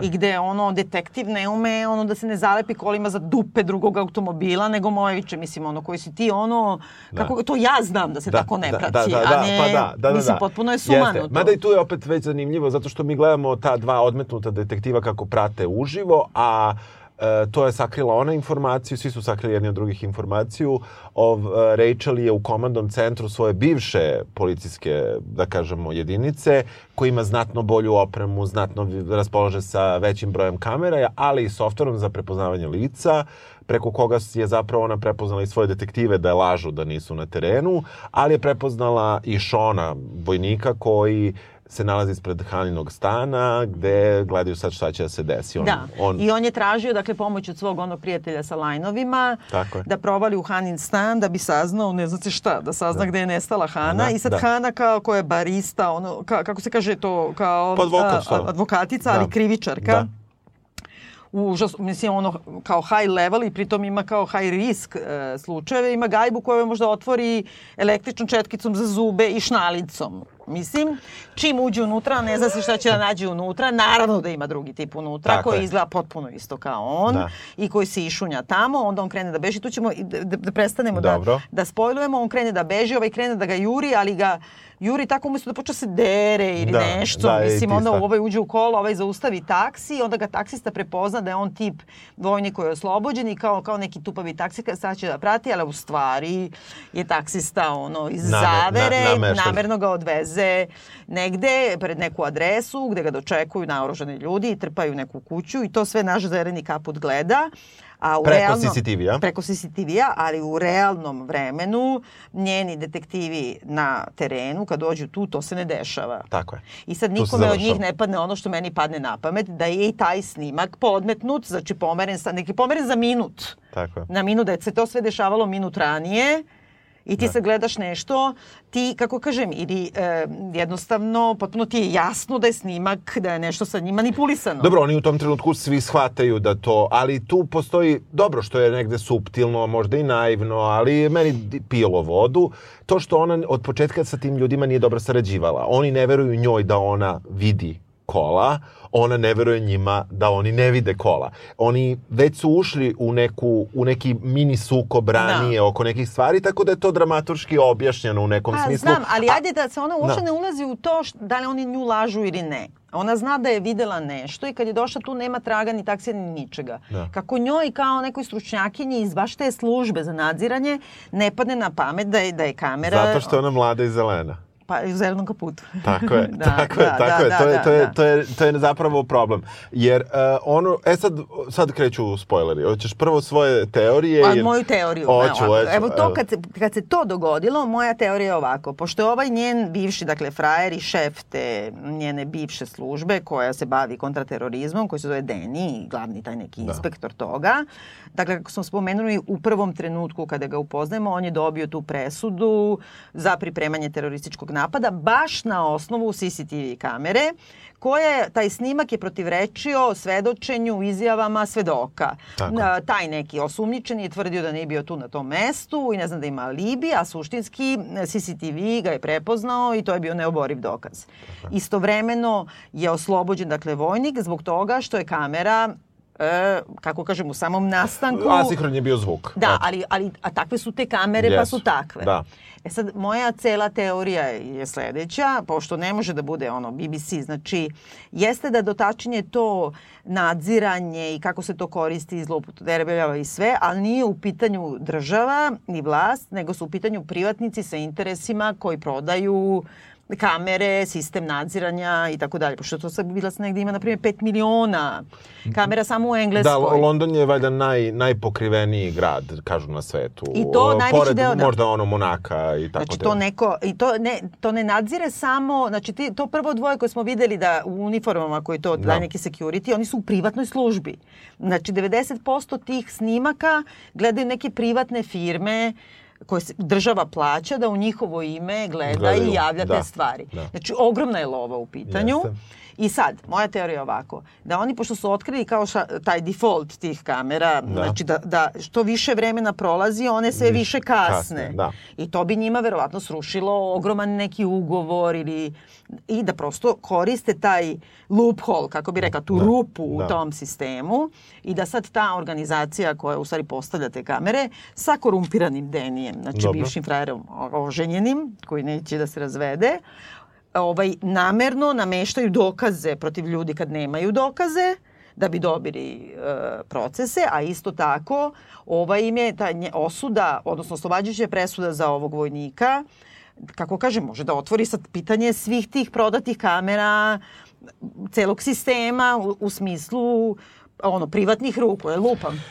i gde ono detektiv ne ume ono da se ne zalepi kolima za dupe drugog automobila nego Mojeviće, mislim ono koji si ti ono kako to ja znam da se tako ne prati, a ne pa da, da, da, mislim da. potpuno je sumano Jeste. to. Mada i tu je opet već zanimljivo, zato što mi gledamo ta dva odmetnuta detektiva kako prate uživo, a E, to je sakrila ona informaciju, svi su sakrili jedni od drugih informaciju. Ov, e, Rachel je u komandnom centru svoje bivše policijske, da kažemo, jedinice, koji ima znatno bolju opremu, znatno raspolaže sa većim brojem kamera, ali i softverom za prepoznavanje lica, preko koga je zapravo ona prepoznala i svoje detektive da je lažu da nisu na terenu, ali je prepoznala i Šona, vojnika koji se nalazi ispred Haninog stana gde gledaju sad šta će da se desi. On, Da, on, i on je tražio dakle, pomoć od svog onog prijatelja sa lajnovima Tako je. da provali u Hanin stan da bi saznao ne znate šta, da sazna Da. gde je nestala Hana Da, i sad da. Hana kao koja je barista, ono, ka, kako se kaže to, kao Pa advokat, a, advokatica, Da. ali krivičarka. Da. užas, mislim ono kao high level i pritom ima kao high risk e, slučajeve, ima gajbu koju možda otvori električnom četkicom za zube i šnalicom. Mislim, čim uđe unutra, ne zna se šta će da nađe unutra, naravno da ima drugi tip unutra Tako koji je. izgleda potpuno isto kao on Da. i koji se išunja tamo, onda on krene da beži, tu ćemo da, da, da prestanemo da, Dobro. da spojlujemo, on krene da beži, ovaj krene da ga juri, ali ga juri tako umesto da počne se dere ili Da, nešto, da, mislim, onda stvar. ovaj uđe u kolo, ovaj zaustavi taksi, onda ga taksista prepozna da je on tip vojnik koji je oslobođen i kao, kao neki tupavi taksista sad će da prati, ali u stvari je taksista ono iz Namer- zavere, na- namešten. namerno ga odveze negde pred neku adresu gde ga dočekuju naoružani ljudi i trpaju u neku kuću i to sve naš zeleni kaput gleda. A u Preko realnom, CCTV-a? Preko CCTV-a, ali u realnom vremenu njeni detektivi na terenu, kad dođu tu, to se ne dešava. Tako je. I sad nikome od njih ne padne ono što meni padne na pamet, da je i taj snimak podmetnut, znači pomeren, sa, neki pomeren za minut. Tako je. Na minut, da se to sve dešavalo minut ranije, i ti Da. sad gledaš nešto, ti, kako kažem, ili e, jednostavno, potpuno ti je jasno da je snimak, da je nešto sa njim manipulisano. Dobro, oni u tom trenutku svi shvataju da to, ali tu postoji, dobro što je negde suptilno, možda i naivno, ali meni pilo vodu, to što ona od početka sa tim ljudima nije dobro sarađivala. Oni ne veruju njoj da ona vidi kola, ona ne veruje njima da oni ne vide kola. Oni već su ušli u, neku, u neki mini sukob ranije oko nekih stvari, tako da je to dramaturški objašnjeno u nekom Pa smislu. znam, ali A- ajde da se ona uopšte Da. ne ulazi u to š- da li oni nju lažu ili ne. Ona zna da je videla nešto i kad je došla tu nema traga ni taksija ni ničega. Da. Kako njoj kao nekoj stručnjakinji iz baš te službe za nadziranje ne padne na pamet da je, da je kamera... Zato što je ona mlada i zelena. Pa u zelenom kaputu. Tako je, Da, tako je, da, tako da, je. da, to je, da, to je, da. to je, to je zapravo problem. Jer uh, ono, e sad, sad kreću spoileri. Hoćeš prvo svoje teorije? Pa jer- moju teoriju. Hoću, Evo, hoću, Evo to evo. kad se, kad se to dogodilo, moja teorija je ovako. Pošto je ovaj njen bivši, dakle, frajer i šef te njene bivše službe koja se bavi kontraterorizmom, koji se zove Deni, glavni taj neki Da. inspektor toga. Dakle, kako smo spomenuli, u prvom trenutku kada ga upoznajemo, on je dobio tu presudu za pripremanje terorističkog napada, baš na osnovu CCTV kamere, koja je, taj snimak je protivrečio svedočenju, izjavama svedoka. Tako. Taj neki osumnjičeni je tvrdio da nije bio tu na tom mestu i ne znam da ima alibi, a suštinski CCTV ga je prepoznao i to je bio neoboriv dokaz. Istovremeno je oslobođen, dakle, vojnik zbog toga što je kamera e, kako kažem, u samom nastanku... Asihron je bio zvuk. Da, Eto. ali, ali a takve su te kamere, pa Jesu, su takve. da. E sad, moja cela teorija je sledeća, pošto ne može da bude ono BBC, znači, jeste da dotačenje to nadziranje i kako se to koristi i zloupotrebljava i sve, ali nije u pitanju država ni vlast, nego su u pitanju privatnici sa interesima koji prodaju kamere, sistem nadziranja i tako dalje. Pošto to sad bila sam negdje ima, na primjer, 5 miliona kamera samo u Engleskoj. Da, London je valjda naj, najpokriveniji grad, kažu na svetu. I to O, najveći Pored deo, da. možda ono Monaka i tako Znači te- to neko i to ne to ne nadzire samo, znači ti, to prvo dvoje koje smo videli da u uniformama koji to Da. daje neki security, oni su u privatnoj službi. Znači 90% tih snimaka gledaju neke privatne firme koje država plaća da u njihovo ime gleda Gledaju, i javlja da, te stvari. da. Znači ogromna je lova u pitanju. Jeste. I sad, moja teorija je ovako, da oni pošto su otkrili kao ša, taj default tih kamera, Da. znači da, da što više vremena prolazi, one sve Više više kasne. kasne, da. I to bi njima verovatno srušilo ogroman neki ugovor ili i da prosto koriste taj loophole, kako bi rekla, tu Da, rupu u da. tom sistemu i da sad ta organizacija koja u stvari postavlja te kamere sa korumpiranim Denijem, znači Dobro. bivšim frajerom oženjenim, koji neće da se razvede, ovaj, namerno nameštaju dokaze protiv ljudi kad nemaju dokaze, da bi dobili e, procese, a isto tako ova im je ta nje, osuda, odnosno oslobađajuća presuda za ovog vojnika, kako kažem, može da otvori sad pitanje svih tih prodatih kamera, celog sistema u, u smislu ono privatnih ruku, je lupam.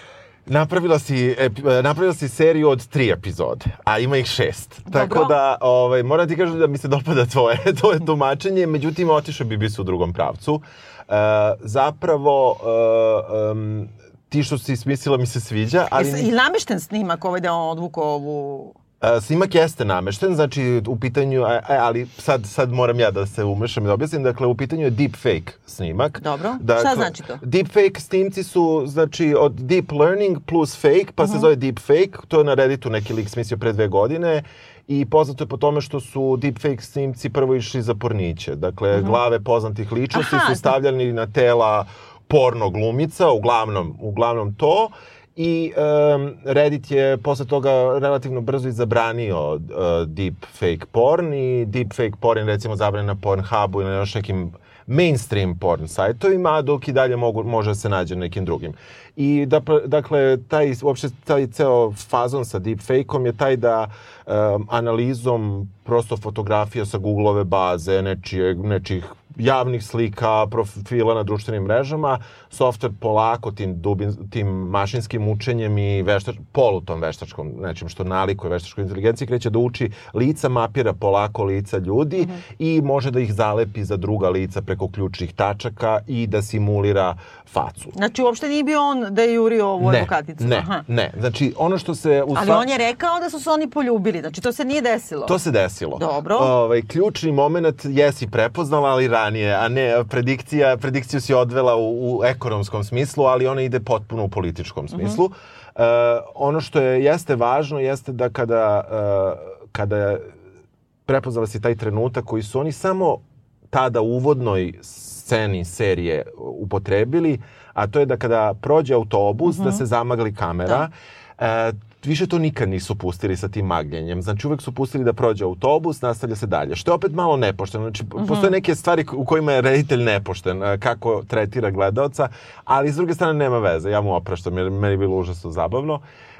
Napravila si, ep, napravila si seriju od tri epizode, a ima ih šest. Dobro. Tako da, ovaj, moram ti kažem da mi se dopada tvoje, tvoje tumačenje, međutim, otišao bi bi se u drugom pravcu. E, zapravo, e, um, ti što si smislila mi se sviđa, ali... I, I namešten snimak ovaj da on odvuko ovu... E, Snimak jeste namešten, znači u pitanju, ali sad, sad moram ja da se umešam i da objasnim, dakle u pitanju je deepfake snimak. Dobro. Dakle, Šta znači to? Deepfake snimci su, znači, od deep learning plus fake, pa Mhm. se zove deepfake, to je na Redditu neki lik smislio pre dve godine i poznato je po tome što su deepfake snimci prvo išli za porniće. Dakle, glave poznatih ličnosti Mhm. Aha, su stavljani na tela porno glumica, uglavnom, uglavnom to. I um, Reddit je posle toga relativno brzo i zabranio uh, deep fake porn i deep fake porn je recimo zabranjen na Pornhubu ili na još nekim mainstream porn sajtovima, dok i dalje mogu, može da se nađe na nekim drugim. I da, dakle, taj, uopšte taj ceo fazon sa deepfake-om je taj da um, analizom prosto fotografija sa Google-ove baze, nečije, nečih javnih slika, profila na društvenim mrežama, software polako tim, dubin, tim mašinskim učenjem i veštač, polutom veštačkom, nečim što nalikuje veštačkoj inteligenciji, kreće da uči lica, mapira polako lica ljudi mm -hmm. i može da ih zalepi za druga lica preko ključnih tačaka i da simulira facu. Znači, uopšte nije bio on da je jurio ovu Ne, advokaticu? ne, Aha. ne. Znači, ono što se... U Ali sva- on je rekao da su se oni poljubili, znači to se nije desilo. To se desilo. Dobro. Ovaj, ključni moment jesi prepoznala, ali ranije, a ne predikcija, predikciju si odvela u, u ekonomskom smislu, ali ona ide potpuno u političkom smislu. Uh ono što je, jeste važno jeste da kada, uh, kada prepoznala si taj trenutak koji su oni samo tada u uvodnoj sceni serije upotrebili, a to je da kada prođe autobus, da se zamagli kamera. E, više to nikad nisu pustili sa tim magljenjem. Znači uvek su pustili da prođe autobus, nastavlja se dalje. Što je opet malo nepošteno. Znači postoje neke stvari u kojima je reditelj nepošten, e, kako tretira gledaoca, ali s druge strane nema veze. Ja mu opraštam jer meni je bilo užasno zabavno.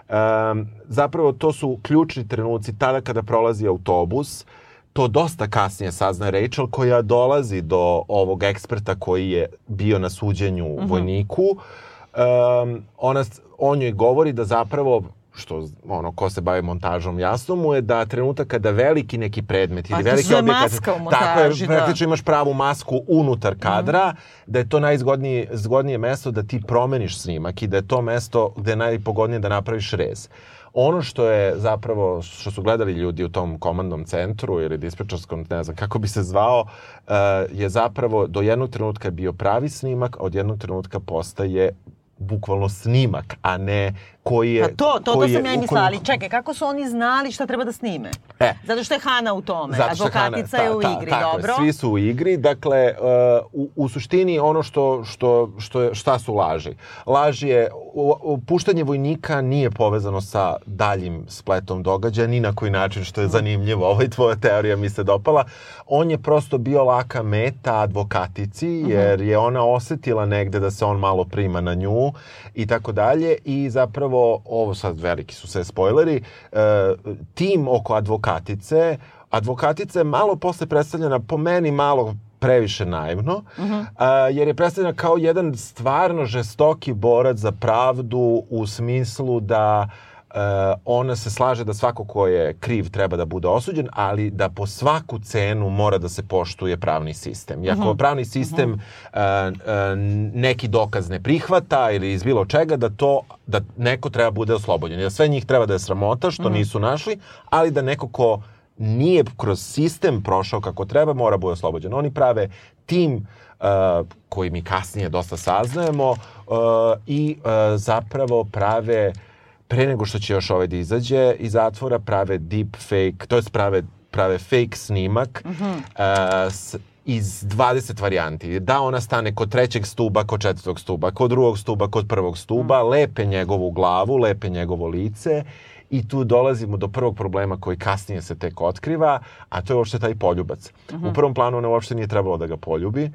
Um, zapravo to su ključni trenuci tada kada prolazi autobus, to dosta kasnije saznaje Rachel koja dolazi do ovog eksperta koji je bio na suđenju uh -huh. vojniku. Um, ona, on joj govori da zapravo što ono ko se bavi montažom jasno mu je da trenutak kada veliki neki predmet ili Pa, veliki objekat tako je da. praktično imaš pravu masku unutar kadra da je to najzgodnije zgodnije mesto da ti promeniš snimak i da je to mesto gde je najpogodnije da napraviš rez ono što je zapravo, što su gledali ljudi u tom komandnom centru ili dispečarskom, ne znam kako bi se zvao, uh, je zapravo do jednog trenutka bio pravi snimak, a od jednog trenutka postaje bukvalno snimak, a ne koji je... Pa to, to, to sam ja i mislila, ali čekaj, kako su oni znali šta treba da snime? E. Zato što je Hana u tome, Zato što Hana- advokatica je u ta- igri, tako dobro? Je, svi su u igri, dakle, uh, u, u suštini ono što, što, što je, šta su laži? Laž je, puštanje vojnika nije povezano sa daljim spletom događaja, ni na koji način, što je zanimljivo, ovaj tvoja teorija mi se dopala. On je prosto bio laka meta advokatici, jer je ona osetila negde da se on malo prima na nju i tako dalje i zapravo, ovo sad veliki su sve spoileri, uh, tim oko advokatice, advokatica je malo posle predstavljena po meni malo previše naivno, uh -huh. a, jer je predstavljena kao jedan stvarno žestoki borac za pravdu u smislu da Uh, ona se slaže da svako ko je kriv treba da bude osuđen, ali da po svaku cenu mora da se poštuje pravni sistem. I ako uh -huh. pravni sistem uh -huh. uh, uh, neki dokaz ne prihvata ili iz bilo čega, da to da neko treba bude oslobođen. Da sve njih treba da je sramota što uh -huh. nisu našli, ali da neko ko nije kroz sistem prošao kako treba, mora bude oslobođen. Oni prave tim uh, koji mi kasnije dosta saznajemo uh, i uh, zapravo prave pre nego što će još ovaj da izađe iz zatvora, prave deep fake, to jest prave, prave fake snimak mm -hmm. uh, s, iz 20 varijanti. Da ona stane kod trećeg stuba, kod četvrtog stuba, kod drugog stuba, kod prvog stuba, mm. lepe njegovu glavu, lepe njegovo lice I tu dolazimo do prvog problema koji kasnije se tek otkriva, a to je uopšte taj poljubac. U prvom planu ona uopšte nije trebalo da ga poljubi. E,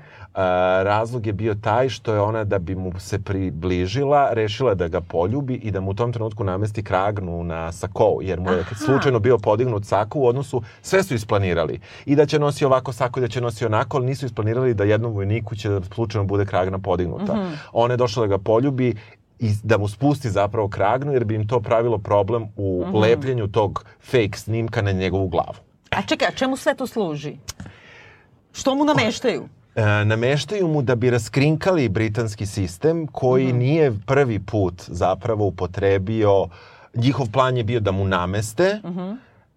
razlog je bio taj što je ona da bi mu se približila, rešila da ga poljubi i da mu u tom trenutku namesti kragnu na sako, jer mu je Aha. slučajno bio podignut sako u odnosu, sve su isplanirali. I da će nosi ovako sako i da će nosi onako, ali nisu isplanirali da jednom vojniku će da slučajno bude kragna podignuta. Ona je došla da ga poljubi i da mu spusti zapravo kragnu, jer bi im to pravilo problem u lepljenju tog fake snimka na njegovu glavu. A čekaj, a čemu sve to služi? Što mu nameštaju? E, nameštaju mu da bi raskrinkali britanski sistem koji nije prvi put zapravo upotrebio, njihov plan je bio da mu nameste,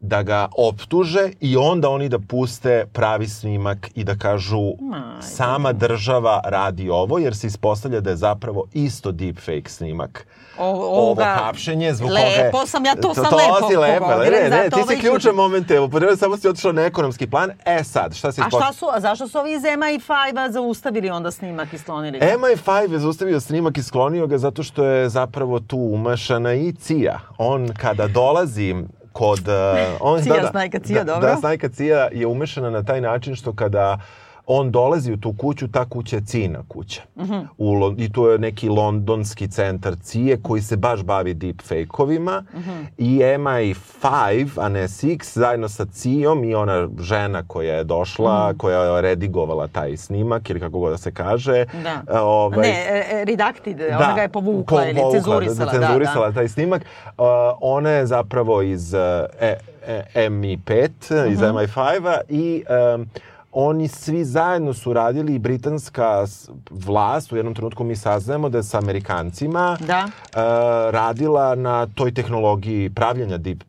da ga optuže i onda oni da puste pravi snimak i da kažu sama država radi ovo jer se ispostavlja da je zapravo isto deepfake snimak. O- Ovo ovoga- hapšenje zbog koga je... Lepo sam, ja to sam to lepo si lepo, ne, ne, zato ti si ključne čuči. momente, upotrebio samo si otišao na ekonomski plan. E sad, šta se A ispostavlja? šta su, a zašto su ovi iz MI5-a zaustavili onda snimak i sklonili? Ga? MI5 je zaustavio snimak i sklonio ga zato što je zapravo tu umašana i CIA. On kada dolazi kod... uh, on, CIA, snajka CIA, da, dobro. Da, snajka CIA je umešana na taj način što kada on dolazi u tu kuću, ta kuća je Cina kuća. Mhm. U, Lo- I tu je neki londonski centar CIA koji se baš bavi deepfake-ovima Mhm. i MI5, a ne 6, zajedno sa CIA-om i ona žena koja je došla, Mhm. koja je redigovala taj snimak ili kako god da se kaže. Da. Ovaj, Ne, e, redacted, ona ga je povukla ili povukla, cenzurisala. Da, Da, cenzurisala da. taj snimak. Uh, ona je zapravo iz uh, e, e, MI5, iz Mhm. MI5-a i um, oni svi zajedno su radili i britanska vlast, u jednom trenutku mi saznajemo da je sa Amerikancima Da. uh, radila na toj tehnologiji pravljanja deep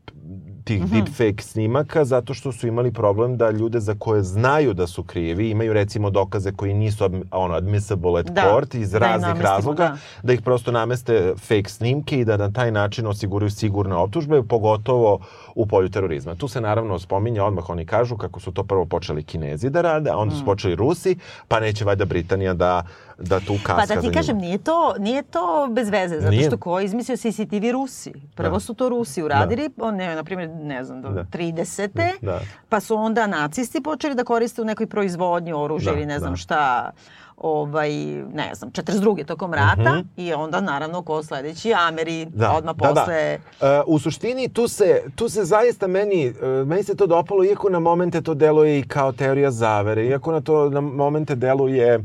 tih Mhm. deepfake snimaka zato što su imali problem da ljude za koje znaju da su krivi imaju recimo dokaze koji nisu ono admissible at Da, court iz da raznih razloga da. da ih prosto nameste fake snimke i da na taj način osiguraju sigurne optužbe, pogotovo u polju terorizma. Tu se naravno spominje, odmah oni kažu kako su to prvo počeli Kinezi da rade, a onda su počeli Rusi, pa neće valjda Britanija da, da tu kaska Pa da ti njima. kažem, nije to, nije to bez veze, zato Nije. što ko izmislio CCTV Rusi? Prvo Da. su to Rusi uradili, on, ne, na primjer, ne znam, do Da. 30. Da. Pa su onda nacisti počeli da koriste u nekoj proizvodnji oružja Da, ili ne znam da. šta ovaj, ne znam, 42. tokom rata Mhm. i onda naravno ko sledeći Ameri, Da, odmah da, da. posle... E, u suštini tu se, tu se zaista meni, e, meni se to dopalo, iako na momente to deluje i kao teorija zavere, iako na to na momente deluje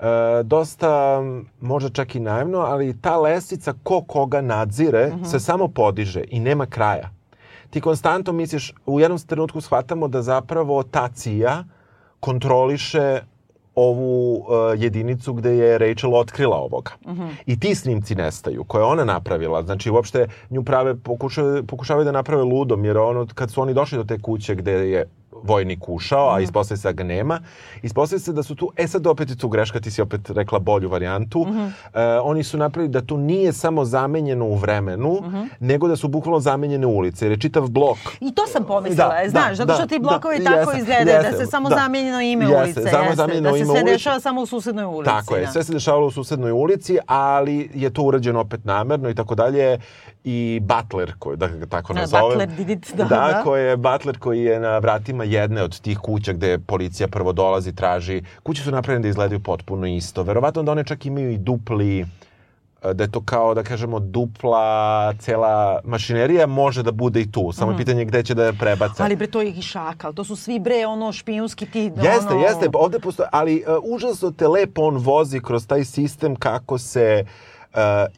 e, dosta, možda čak i naivno, ali ta lestvica ko koga nadzire se samo podiže i nema kraja. Ti konstantno misliš, u jednom trenutku shvatamo da zapravo ta CIA kontroliše ovu uh, jedinicu gde je Rachel otkrila ovoga. I ti snimci nestaju, koje je ona napravila. Znači, uopšte nju prave, pokušavaju, pokušavaju da naprave ludom, jer ono, kad su oni došli do te kuće gde je vojnik ušao, a ispostavlja se da ga nema. Ispostavlja se da su tu, e sad opet je tu greška, ti si opet rekla bolju varijantu. E, oni su napravili da tu nije samo zamenjeno u vremenu, nego da su bukvalno zamenjene ulice, jer je čitav blok I to sam pomislila, Da, e, znaš, da, zato što da, ti blokovi da, tako jeste, izgledaju, da jeste, se samo da. zamijenjeno ime Jeste, ulice, samo jeste, zamijenjeno da se ime sve ulice. dešava samo u susednoj ulici. Tako je, da. sve se dešavalo u susednoj ulici, ali je to urađeno opet namerno i tako dalje. I Butler, koji, da ga tako Da, nazovem. Butler did it, da, da. koji je Butler koji je na vratima jedne od tih kuća gde policija prvo dolazi, traži. Kuće su napravljene da izgledaju potpuno isto. Verovatno da one čak imaju i dupli e, da je to kao, da kažemo, dupla cela mašinerija može da bude i tu. Samo je pitanje gde će da je prebace. Ali bre, to je i šakal, to su svi bre, ono, špijunski ti, Jeste, ono... jeste, ovde postoje, ali uh, užasno te lepo on vozi kroz taj sistem kako se uh,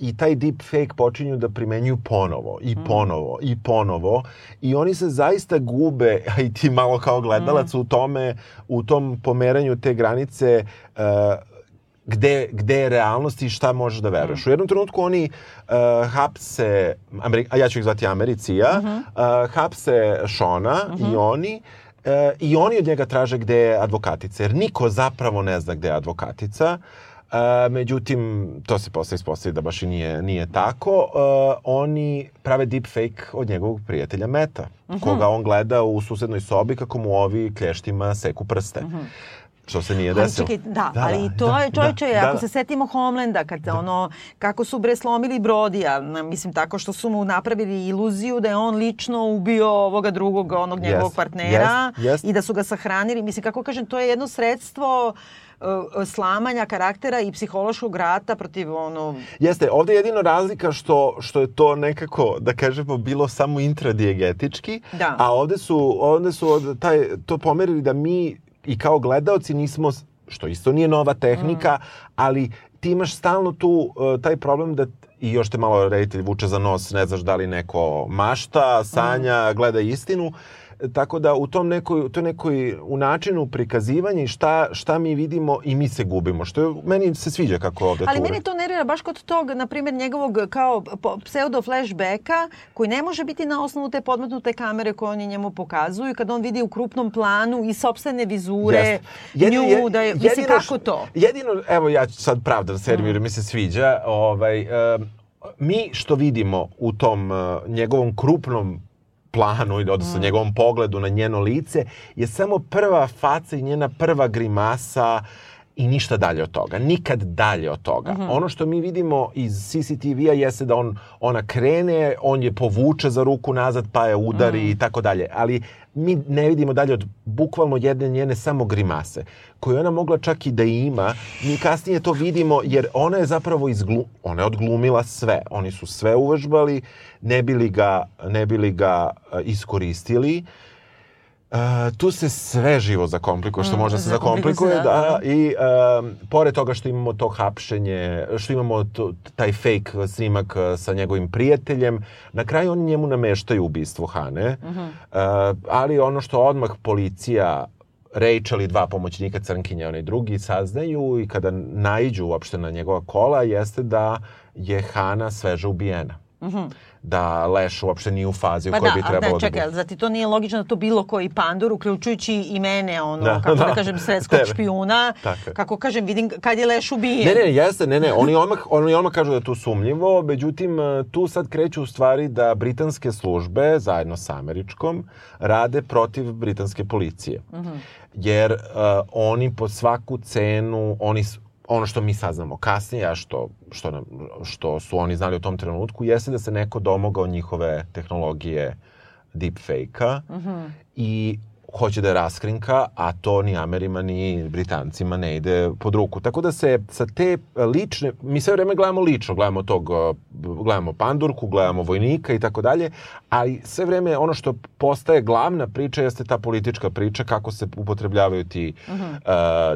i taj deep fake počinju da primenjuju ponovo i ponovo i ponovo i oni se zaista gube, a i ti malo kao gledalac u tome, u tom pomeranju te granice uh, gde, gde je realnost i šta možeš da veruješ. U jednom trenutku oni uh, hapse, Ameri a ja ću ih zvati Americija, uh, hapse Šona i oni E, I oni od njega traže gde je advokatica, jer niko zapravo ne zna gde je advokatica. E, međutim, to se posle ispostavi da baš i nije, nije tako. E, oni prave deepfake od njegovog prijatelja Meta, koga on gleda u susednoj sobi kako mu ovi klještima seku prste. što se nije Ali desilo. čekaj, da, da ali to da, je čovječe, da, ako da. se setimo Homelanda, kad da. ono, kako su bre slomili Brodija, mislim tako što su mu napravili iluziju da je on lično ubio ovoga drugog, onog njegovog Jest, partnera jest, jest. i da su ga sahranili. Mislim, kako kažem, to je jedno sredstvo uh, slamanja karaktera i psihološkog rata protiv ono... Jeste, ovde je jedino razlika što, što je to nekako, da kažemo, bilo samo intradijegetički, Da. a ovde su, ovde su od- taj, to pomerili da mi i kao gledaoci nismo, što isto nije nova tehnika, ali ti imaš stalno tu uh, taj problem da i još te malo reditelj vuče za nos, ne znaš da li neko mašta, sanja, gleda istinu. Tako da u tom nekoj, to nekoj, u načinu prikazivanja i šta, šta mi vidimo i mi se gubimo. Što je, meni se sviđa kako ovde Ali to meni to nervira baš kod tog, na primjer, njegovog kao pseudo flashbacka, koji ne može biti na osnovu te podmetnute kamere koje oni njemu pokazuju, kad on vidi u krupnom planu i sopstvene vizure, Jeste. Jedino- nju, da je, mislim, jedino kako š- to? Jedino, evo ja ću sad pravdan seriju jer mi se sviđa, ovaj, em, mi što vidimo u tom uh, njegovom krupnom planu, ili odnosno njegovom pogledu na njeno lice, je samo prva faca i njena prva grimasa i ništa dalje od toga. Nikad dalje od toga. Ono što mi vidimo iz CCTV-a jeste da on, ona krene, on je povuče za ruku nazad, pa je udari i tako dalje. Ali mi ne vidimo dalje od bukvalno jedne njene samo grimase, koju ona mogla čak i da ima. Mi kasnije to vidimo jer ona je zapravo izglu, ona je odglumila sve. Oni su sve uvežbali, ne bili ga, ne bili ga e, iskoristili. Uh, tu se sve živo zakomplikuje, što Mm, može se zakomplikuje se, zakomplikuje, da, da, i um, pored toga što imamo to hapšenje, što imamo to, taj fake snimak uh, sa njegovim prijateljem, na kraju oni njemu nameštaju ubistvo Hane, Mhm. uh, ali ono što odmah policija Rachel i dva pomoćnika Crnkinja, onaj drugi, saznaju i kada naiđu uopšte na njegova kola, jeste da je Hana sveže ubijena. Da leš uopšte nije u fazi Pa u kojoj da, bi trebalo da čekaj, bude. ali zati to nije logično da to bilo koji pandur, uključujući i mene, ono, Da, kako da, da. kažem, svetskog Tebe. špijuna, Tako kako kažem, vidim kad je leš ubijen. Ne, ne, jeste, ne, ne, oni odmah, oni odmah kažu da je to sumnjivo, međutim, eh, tu sad kreću u stvari da britanske službe, zajedno sa američkom, rade protiv britanske policije. Jer eh, oni po svaku cenu, oni, ono što mi saznamo kasnije, a što, što, nam, što su oni znali u tom trenutku, jeste da se neko domogao njihove tehnologije deepfake-a i hoće da je raskrinka, a to ni Amerima ni Britancima ne ide pod ruku. Tako da se sa te lične, mi sve vreme gledamo lično, gledamo tog, uh, gledamo pandurku, gledamo vojnika i tako dalje, ali sve vreme ono što postaje glavna priča jeste ta politička priča, kako se upotrebljavaju ti uh,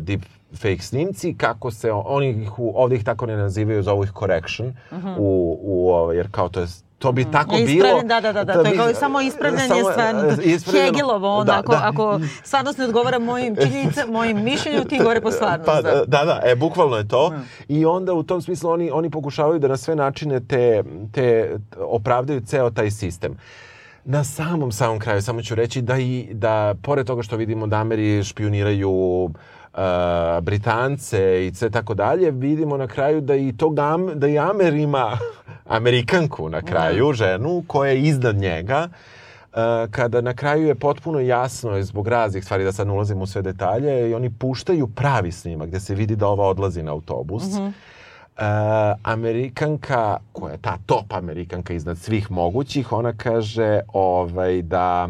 deep fake snimci, kako se, oni ih, ovde ih tako ne nazivaju, zovu ih correction, u, u, ovaj, jer kao to je to bi tako Ja, bilo. ispravljen, da, da, da, da, to je bi- kao samo ispravljanje samo, stvarno. e, ispravljeno- Hegelovo, Da, onako, da. ako stvarnost ne odgovara mojim činjenicama, mojim mišljenju, ti govore po stvarnost. Pa, da. da, da, e, bukvalno je to. I onda u tom smislu oni, oni pokušavaju da na sve načine te, te opravdaju ceo taj sistem. Na samom, samom kraju, samo ću reći da i, da pored toga što vidimo da Ameri špioniraju uh, Britance i sve tako dalje, vidimo na kraju da i tog Am, da i Amer ima Amerikanku na kraju, ženu koja je iznad njega, Uh, kada na kraju je potpuno jasno zbog raznih stvari da sad ne ulazim u sve detalje i oni puštaju pravi snimak gde se vidi da ova odlazi na autobus. Uh, Amerikanka, koja je ta top Amerikanka iznad svih mogućih, ona kaže ovaj, da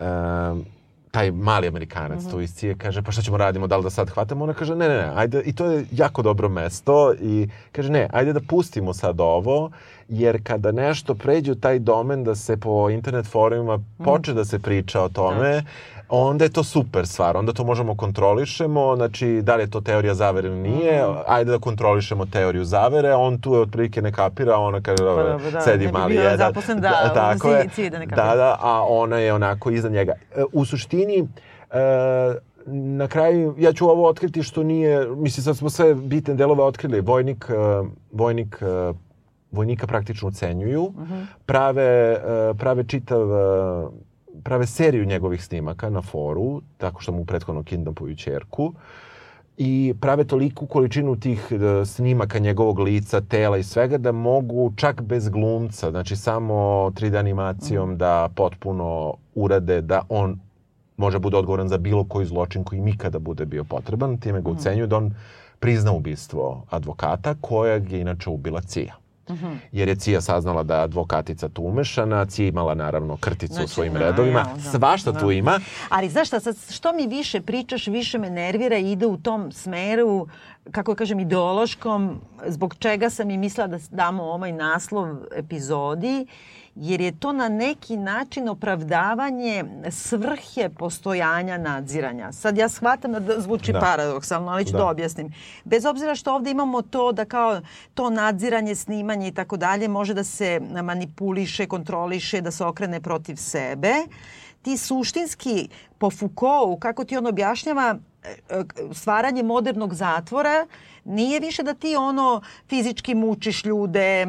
um, taj mali Amerikanac tu iz Cije kaže pa šta ćemo radimo, da li da sad hvatamo? Ona kaže ne, ne, ne, ajde, i to je jako dobro mesto i kaže ne, ajde da pustimo sad ovo, jer kada nešto pređe u taj domen da se po internet forumima počne da se priča o tome, onda je to super stvar, onda to možemo kontrolišemo, znači da li je to teorija zavere ili nije, ajde da kontrolišemo teoriju zavere, on tu je otprilike ne kapira, ona kaže Pa dobro, dobro, da, sedi ne mali jedan. zaposlen da, tako u je. Da ne kapira. Da, da, a ona je onako iza njega. E, U suštini, e, na kraju, ja ću ovo otkriti što nije, mislim sad smo sve bitne delove otkrili, vojnik, e, vojnik e, vojnika praktično ucenjuju, prave, e, prave čitav e, prave seriju njegovih snimaka na foru, tako što mu prethodno kidnapuju čerku i prave toliku količinu tih e, snimaka njegovog lica, tela i svega da mogu čak bez glumca, znači samo 3D animacijom da potpuno urade da on može bude odgovoran za bilo koji zločin koji ikada bude bio potreban, time ga ucenjuju da on prizna ubistvo advokata kojeg je inače ubila CIA. Jer je CIA saznala da je advokatica tu umešana, CIA imala naravno krticu Znači, u svojim na, redovima, evo, da. svašta tu ima. Ali znaš šta, sad, što mi više pričaš, više me nervira i ide u tom smeru, kako kažem, ideološkom, zbog čega sam i mislila da damo ovaj naslov epizodi, jer je to na neki način opravdavanje svrhe postojanja nadziranja. Sad ja shvatam da zvuči Da. paradoksalno, ali ću da. Da. objasnim. Bez obzira što ovde imamo to da kao to nadziranje, snimanje i tako dalje može da se manipuliše, kontroliše, da se okrene protiv sebe, ti suštinski po Foucaultu, kako ti on objašnjava, e, e, stvaranje modernog zatvora nije više da ti ono fizički mučiš ljude, e,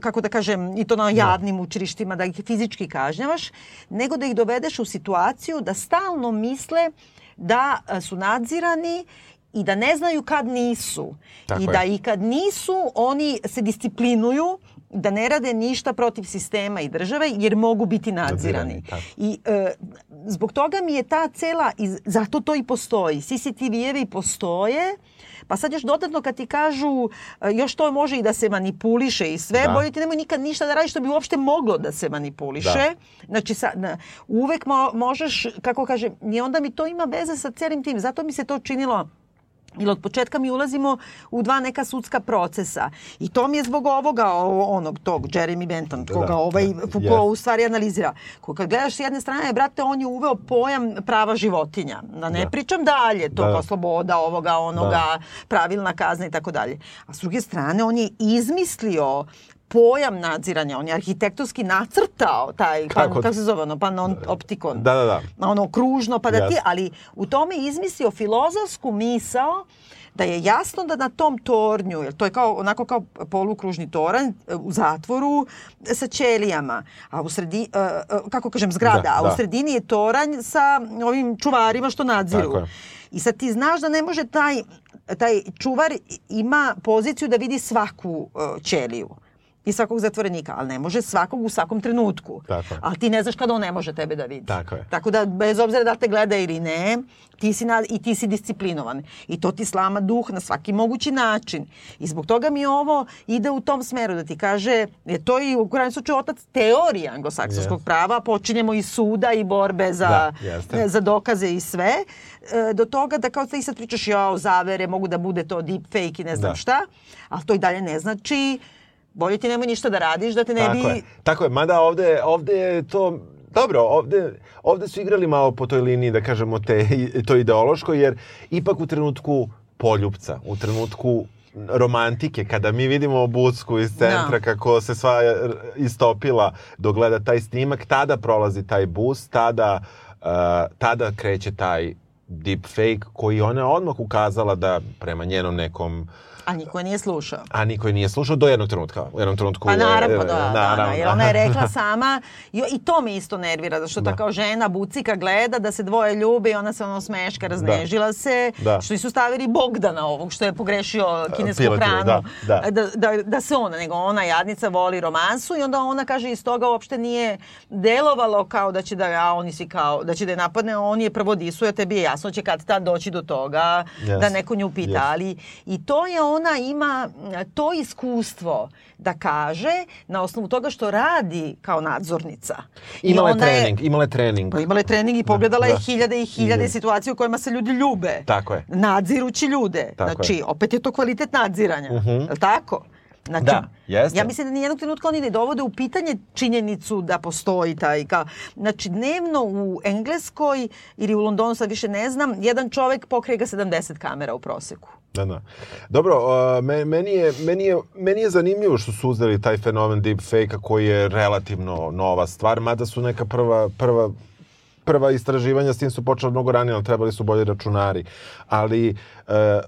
kako da kažem, i to na javnim učilištima, da ih fizički kažnjavaš, nego da ih dovedeš u situaciju da stalno misle da e, su nadzirani i da ne znaju kad nisu. Tako I je. da i kad nisu, oni se disciplinuju da ne rade ništa protiv sistema i države jer mogu biti nadzirani. Tako. I e, zbog toga mi je ta cela, i zato to i postoji. CCTV-evi postoje, pa sad još dodatno kad ti kažu e, još to može i da se manipuliše i sve, Da. bolje ti nemoj nikad ništa da radiš što bi uopšte moglo da se manipuliše. Znači, sa, na, uvek mo, možeš, kako kaže, i onda mi to ima veze sa celim tim. Zato mi se to činilo Jer od početka mi ulazimo u dva neka sudska procesa. I to mi je zbog ovoga, onog tog Jeremy Bentham, koga da, ovaj da, Foucault jest. u stvari analizira. Ko kad gledaš s jedne strane, brate, on je uveo pojam prava životinja. Da ne Da. pričam dalje, to Da, da. kao sloboda, ovoga, onoga, pravilna kazna i tako dalje. A s druge strane, on je izmislio pojam nadziranja, on je arhitektonski nacrtao taj, pa, Kako? kako se zove ono, panoptikon Da, da, da. ono kružno pa da ti, Jasno. ali u tome izmislio filozofsku misao da je jasno da na tom tornju, jer to je kao, onako kao polukružni toranj e, u zatvoru sa ćelijama, a u sredi, e, e, kako kažem, zgrada, Da, a u da. sredini je toranj sa ovim čuvarima što nadziru. Tako je. I sad ti znaš da ne može taj, taj čuvar ima poziciju da vidi svaku ćeliju i svakog zatvorenika, ali ne može svakog u svakom trenutku. Tako je. Ali ti ne znaš kada on ne može tebe da vidi. Tako je. Tako da, bez obzira da te gleda ili ne, ti si na, i ti si disciplinovan. I to ti slama duh na svaki mogući način. I zbog toga mi ovo ide u tom smeru da ti kaže, je to i u krajnjem slučaju otac teorije anglosaksonskog Yes. prava, počinjemo i suda i borbe za, Da, jeste. za dokaze i sve, e, do toga da kao ti sad pričaš, jao, zavere, mogu da bude to deep fake i ne znam Da. šta, ali to i dalje ne znači bolje ti nemoj ništa da radiš, da te ne Tako bi... je. Tako je, mada ovde, ovde je to... Dobro, ovde, ovde su igrali malo po toj liniji, da kažemo, te, to ideološko, jer ipak u trenutku poljupca, u trenutku romantike, kada mi vidimo Bucku iz centra Da. kako se sva istopila dok gleda taj snimak, tada prolazi taj bus, tada, uh, tada kreće taj deep fake koji ona odmah ukazala da prema njenom nekom A niko je nije slušao. a niko je nije slušao do jednog trenutka. U jednom trenutku... Pa naravno, e, da, da, da, naravno. jer ona je rekla sama, jo, i to me isto nervira, zato što ta kao žena bucika gleda da se dvoje ljube i ona se ono smeška, raznežila se, Da. što nisu stavili Bogdana ovog, što je pogrešio kinesku Piletinu, hranu, da, da. da, da, da se ona, nego ona jadnica voli romansu i onda ona kaže iz toga uopšte nije delovalo kao da će da, a oni svi kao, da će da je napadne, on je prvo disuje, tebi je jasno da će kad tad doći do toga Yes. da neko nju pita, Yes. ali i to je ona ima m, to iskustvo da kaže na osnovu toga što radi kao nadzornica. Imala je ona je- trening, imala je trening. Pa imala je trening i pogledala je da. hiljade i hiljade situacija u kojima se ljudi ljube. Tako je. Nadzirući ljude. Tako znači, je. Mhm. opet je to kvalitet nadziranja. Je li tako? Znači, Da, jeste. Ja mislim da nijednog trenutka oni ne dovode u pitanje činjenicu da postoji taj kao... Znači, dnevno u Engleskoj ili u Londonu, sad više ne znam, jedan čovek pokrije ga 70 kamera u proseku. Da, da. Dobro, uh, me- meni, je, meni, je, meni je zanimljivo što su uzeli taj fenomen deepfake-a koji je relativno nova stvar, mada su neka prva, prva prva istraživanja s tim su počela mnogo ranije, ali trebali su bolji računari. Ali, e,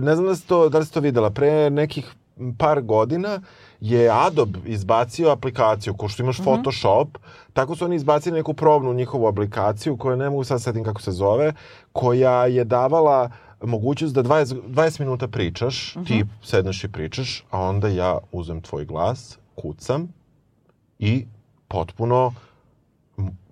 ne znam da ste to, da li ste to videla, pre nekih par godina je Adobe izbacio aplikaciju, ko što imaš Photoshop, tako su oni izbacili neku probnu njihovu aplikaciju, koja ne mogu sad setim kako se zove, koja je davala mogućnost da 20, 20 minuta pričaš, ti sedneš i pričaš, a onda ja uzem tvoj glas, kucam i potpuno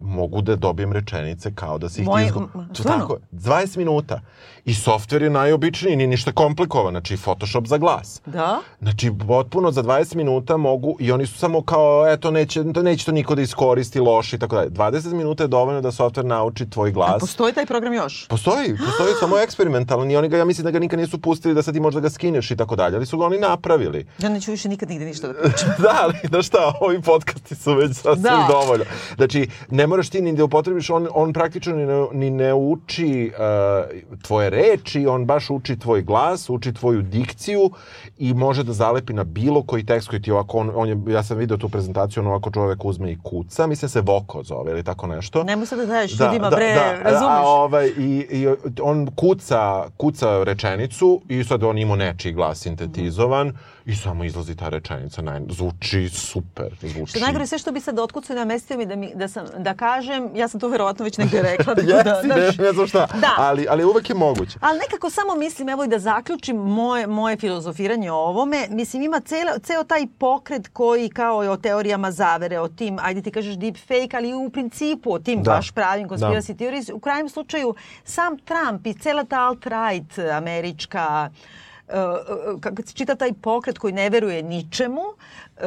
mogu da dobijem rečenice kao da si ih Moje- izgo... To tako je. 20 minuta. I softver je najobičniji, nije ništa komplikovan, znači Photoshop za glas. Da? Znači, potpuno za 20 minuta mogu, i oni su samo kao, eto, neće to, neće to niko da iskoristi loše i tako dalje. 20 minuta je dovoljno da softver nauči tvoj A glas. postoji taj program još? Postoji, postoji samo eksperimentalan i oni ga, ja mislim da ga nikad nisu pustili da sad ti možda ga skineš i tako dalje, ali su ga oni napravili. Ja neću više nikad nigde ništa da pričam. da, ali znaš šta, ovi podcasti su već sasvim Da. dovoljno. Znači, ne moraš ti ni da upotrebiš, on, on praktično ni ne, ni ne uči uh, tvoje reči, on baš uči tvoj glas, uči tvoju dikciju i može da zalepi na bilo koji tekst koji ti ovako, on, on je, ja sam video tu prezentaciju, on ovako čovek uzme i kuca, mislim se Voko zove ili tako nešto. Nemoj sad da daješ ljudima, bre, A, razumeš? ovaj, i, i on kuca, kuca rečenicu i sad on ima nečiji glas sintetizovan i samo izlazi ta rečenica. Naj, zvuči super. Zvuči. Što najgore, sve što bi sad otkucao na namestio mi da, mi da, sam, da kažem, ja sam to verovatno već negde rekla. Jesi, da, ne, znaš, ne znam šta. Da. Ali, ali uvek je moguće. Ali nekako samo mislim, evo i da zaključim moje, moje filozofiranje o ovome, mislim ima celo, ceo taj pokret koji kao je o teorijama zavere, o tim, ajde ti kažeš deep fake, ali u principu o tim Da. baš pravim conspiracy theories. U krajnjem slučaju sam Trump i cela ta alt-right američka uh, uh, kako se čita taj pokret koji ne veruje ničemu, uh,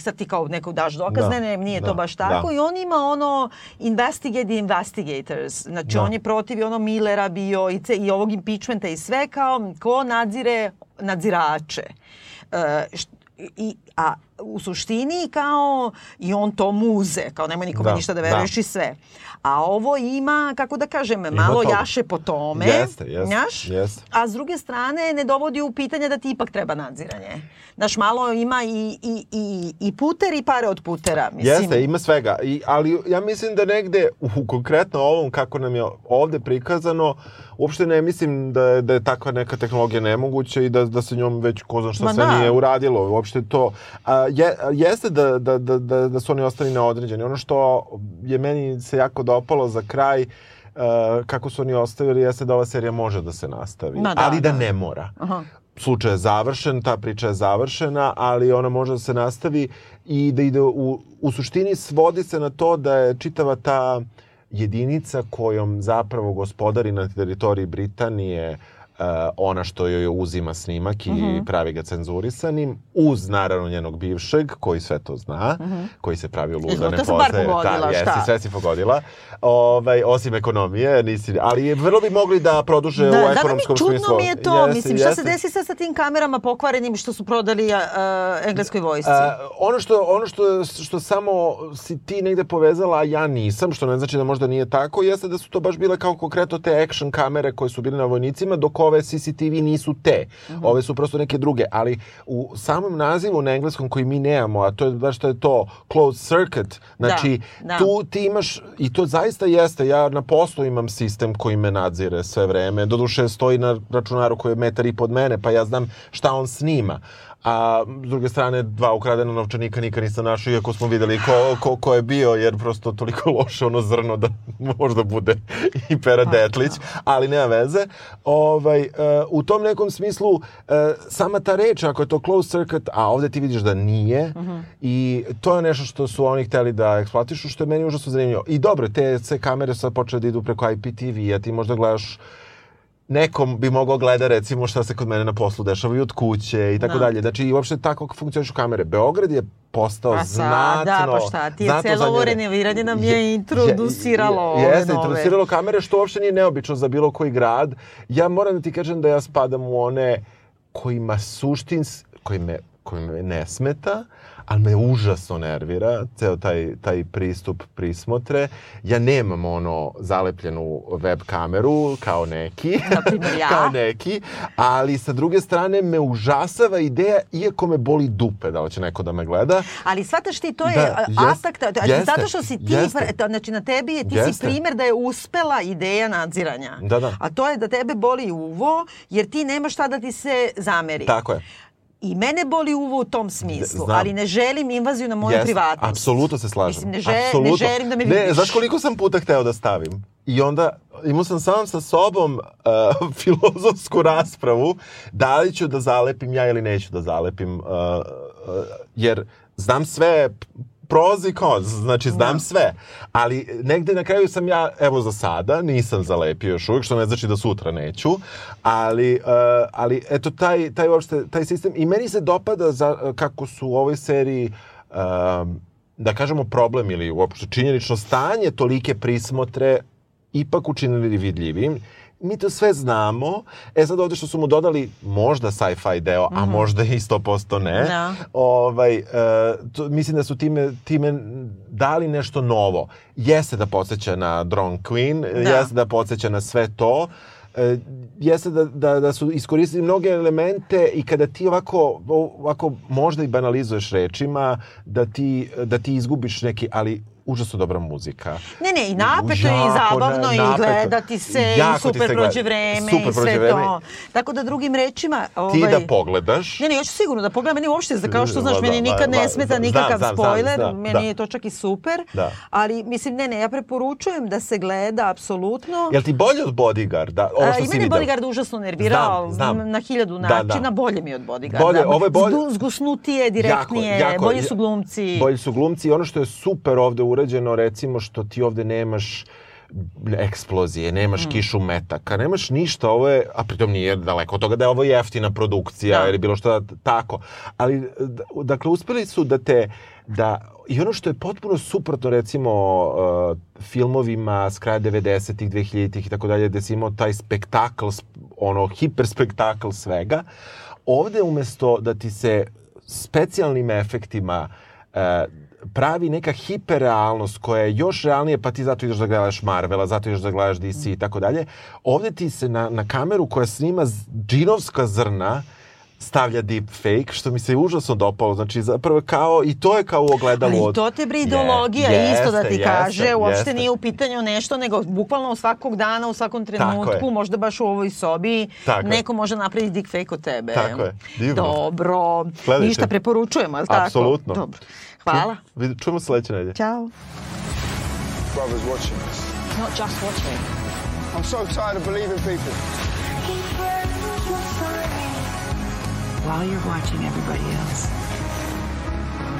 sad ti kao neko daš dokaz, Da, ne, ne, nije da, to baš tako da. i on ima ono investigate the investigators, znači Da. on je protiv ono Millera bio i, i ovog impeachmenta i sve kao ko nadzire nadzirače. Uh, št- i, a u suštini kao i on to muze, kao nemoj nikome Da, ništa da da. veruješ i sve. A ovo ima, kako da kažem, malo toga. jaše po tome. Jeste, jeste, znaš? jeste. A s druge strane ne dovodi u pitanje da ti ipak treba nadziranje. Znaš, malo ima i, i, i, i puter i pare od putera. Mislim. Jeste, ima svega. I, ali ja mislim da negde, u konkretno ovom, kako nam je ovde prikazano, uopšte ne mislim da je, da je takva neka tehnologija nemoguća i da, da se njom već ko zna šta Ma sve da. nije uradilo. Uopšte to. A, je, jeste da, da, da, da, da su oni ostali neodređeni. Ono što je meni se jako dopalo za kraj, uh, kako su oni ostavili, jeste da ova serija može da se nastavi. Ma da, ali da, da. ne mora Aha. slučaj je završen, ta priča je završena, ali ona može da se nastavi i da ide u, u suštini svodi se na to da je čitava ta jedinica kojom zapravo gospodari na teritoriji Britanije uh, ona što joj uzima snimak i Mhm. pravi ga cenzurisanim, uz naravno njenog bivšeg, koji sve to zna, koji se pravi luda, Izgleda, ne to sam bar poznaje. da, jesi, šta? sve si pogodila. Ovaj, osim ekonomije, nisi, ali vrlo bi mogli da produže Da, u da, da mi ekonomskom čudno smislu. mi je to. Jeste, Mislim, šta se desi sad sa tim kamerama pokvarenim što su prodali uh, engleskoj vojsci? A, ono što ono što što samo si ti negde povezala, a ja nisam, što ne znači da možda nije tako, jeste da su to baš bile kao konkretno te action kamere koje su bile na vojnicima, dok ove CCTV nisu te. Ove su prosto neke druge, ali u samom nazivu na engleskom koji mi nemamo, a to je baš što je to closed circuit, znači da. tu ti imaš, i to zaista jeste, ja na poslu imam sistem koji me nadzire sve vreme, doduše stoji na računaru koji je metar i pod mene, pa ja znam šta on snima. A s druge strane, dva ukradena novčanika nikad nisam našao, iako smo videli ko, ko, ko je bio, jer prosto toliko loše ono zrno da možda bude i Pera Detlić, ali nema veze. Ovaj, uh, u tom nekom smislu, uh, sama ta reč, ako je to closed circuit, a ovde ti vidiš da nije, i to je nešto što su oni hteli da eksploatišu, što je meni užasno zanimljivo. I dobro, te sve kamere sad počele da idu preko IPTV, a ti možda gledaš nekom bi mogao gleda recimo šta se kod mene na poslu dešava i od kuće i tako Da. dalje. Znači i uopšte tako funkcionišu kamere. Beograd je postao Pa znatno... da, pa šta ti je, celo ovo renoviranje nam je introduciralo je, ove Jeste, introduciralo kamere što uopšte nije neobično za bilo koji grad. Ja moram da ti kažem da ja spadam u one kojima suštins, koji me, koji me ne smeta, ali me užasno nervira ceo taj, taj pristup prismotre. Ja nemam ono zalepljenu web kameru kao neki, ja. kao neki, ali sa druge strane me užasava ideja, iako me boli dupe da hoće neko da me gleda, Ali shvataš ti, to je Da, jest- atak, znači, jeste, zato što si ti, jeste. znači na tebi je, ti si Jeste. primer da je uspela ideja nadziranja. Da, da. A to je da tebe boli uvo, jer ti nemaš šta da ti se zameri. tako je. I mene boli uvo u tom smislu, Znam. ali ne želim invaziju na moju Jeste, privatnost. Apsolutno se slažem. Mislim, ne, že- ne želim da me Ne, vidiš. znaš koliko sam puta hteo da stavim? I onda imao sam sam sa sobom uh, filozofsku raspravu da li ću da zalepim ja ili neću da zalepim. Uh, uh, jer znam sve pros i cons, znači znam Da. sve. Ali negde na kraju sam ja, evo za sada, nisam zalepio još uvijek, što ne znači da sutra neću, ali, uh, ali eto taj, taj, uopšte, taj sistem, i meni se dopada za, kako su u ovoj seriji um, da kažemo problem ili uopšte činjenično stanje tolike prismotre ipak učinili vidljivim. Mi to sve znamo. E sad ovde što su mu dodali možda sci-fi deo, a možda i 100% ne. Da. Ovaj, e, to, mislim da su time, time dali nešto novo. Jeste da podsjeća na Drone Queen, Da. jeste da podsjeća na sve to, e, jeste da, da, da su iskoristili mnoge elemente i kada ti ovako, ovako možda i banalizuješ rečima, da ti, da ti izgubiš neki, ali užasno dobra muzika. Ne, ne, i napeto je i zabavno na- i gledati se i super prođe vreme super i sve vreme. to. Tako da drugim rečima... Ovaj, Ti da pogledaš, Ne, ne, ja ću sigurno da pogledam. Meni uopšte, kao što znaš, Da, meni da, nikad ne da, smeta nikakav spoiler. meni je to čak i super. Ali, mislim, ne, ne, ja preporučujem da se gleda, apsolutno. jel ti bolje od Bodyguarda? Ovo A, što I meni je vidio? Bodyguard užasno nervirao Znam, znam. na hiljadu Da, da. načina. Bolje mi je od Bodyguarda. Bolje, ovo je bolje- Zgu- Zgusnutije, direktnije, Jako, jako, bolji su glumci. Bolji su glumci i ono što je super ovde urađeno, recimo što ti ovde nemaš eksplozije, nemaš Mm. kišu metaka, nemaš ništa, ovo je, a pritom nije daleko od toga da je ovo jeftina produkcija Da. ili bilo šta tako, ali dakle uspeli su da te, da, i ono što je potpuno suprotno recimo uh, filmovima s kraja 90-ih, 2000-ih i tako dalje, gde si imao taj spektakl, sp- ono, hiperspektakl svega, ovde umesto da ti se specijalnim efektima e, pravi neka hiperrealnost koja je još realnije, pa ti zato ideš da gledaš Marvela, zato ideš da gledaš DC i tako dalje. Ovde ti se na, na kameru koja snima džinovska zrna stavlja deepfake, što mi se užasno dopalo. Znači, zapravo kao, i to je kao u ogledalu Ali od... to te bre Je- ideologija isto da ti jeste, kaže, jeste, uopšte jeste. nije u pitanju nešto, nego bukvalno svakog dana, u svakom trenutku, je. možda baš u ovoj sobi, Tako je. neko može napraviti deepfake od tebe. Tako je, divno. Dobro, Gledajte. ništa preporučujemo, ali tako? Apsolutno. Dobro, hvala. Vid- Čujemo sledeće nedelje. Ćao. Brothers watching us. Not just watching. I'm so tired of believing people. While you're watching everybody else,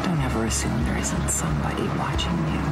don't ever assume there isn't somebody watching you.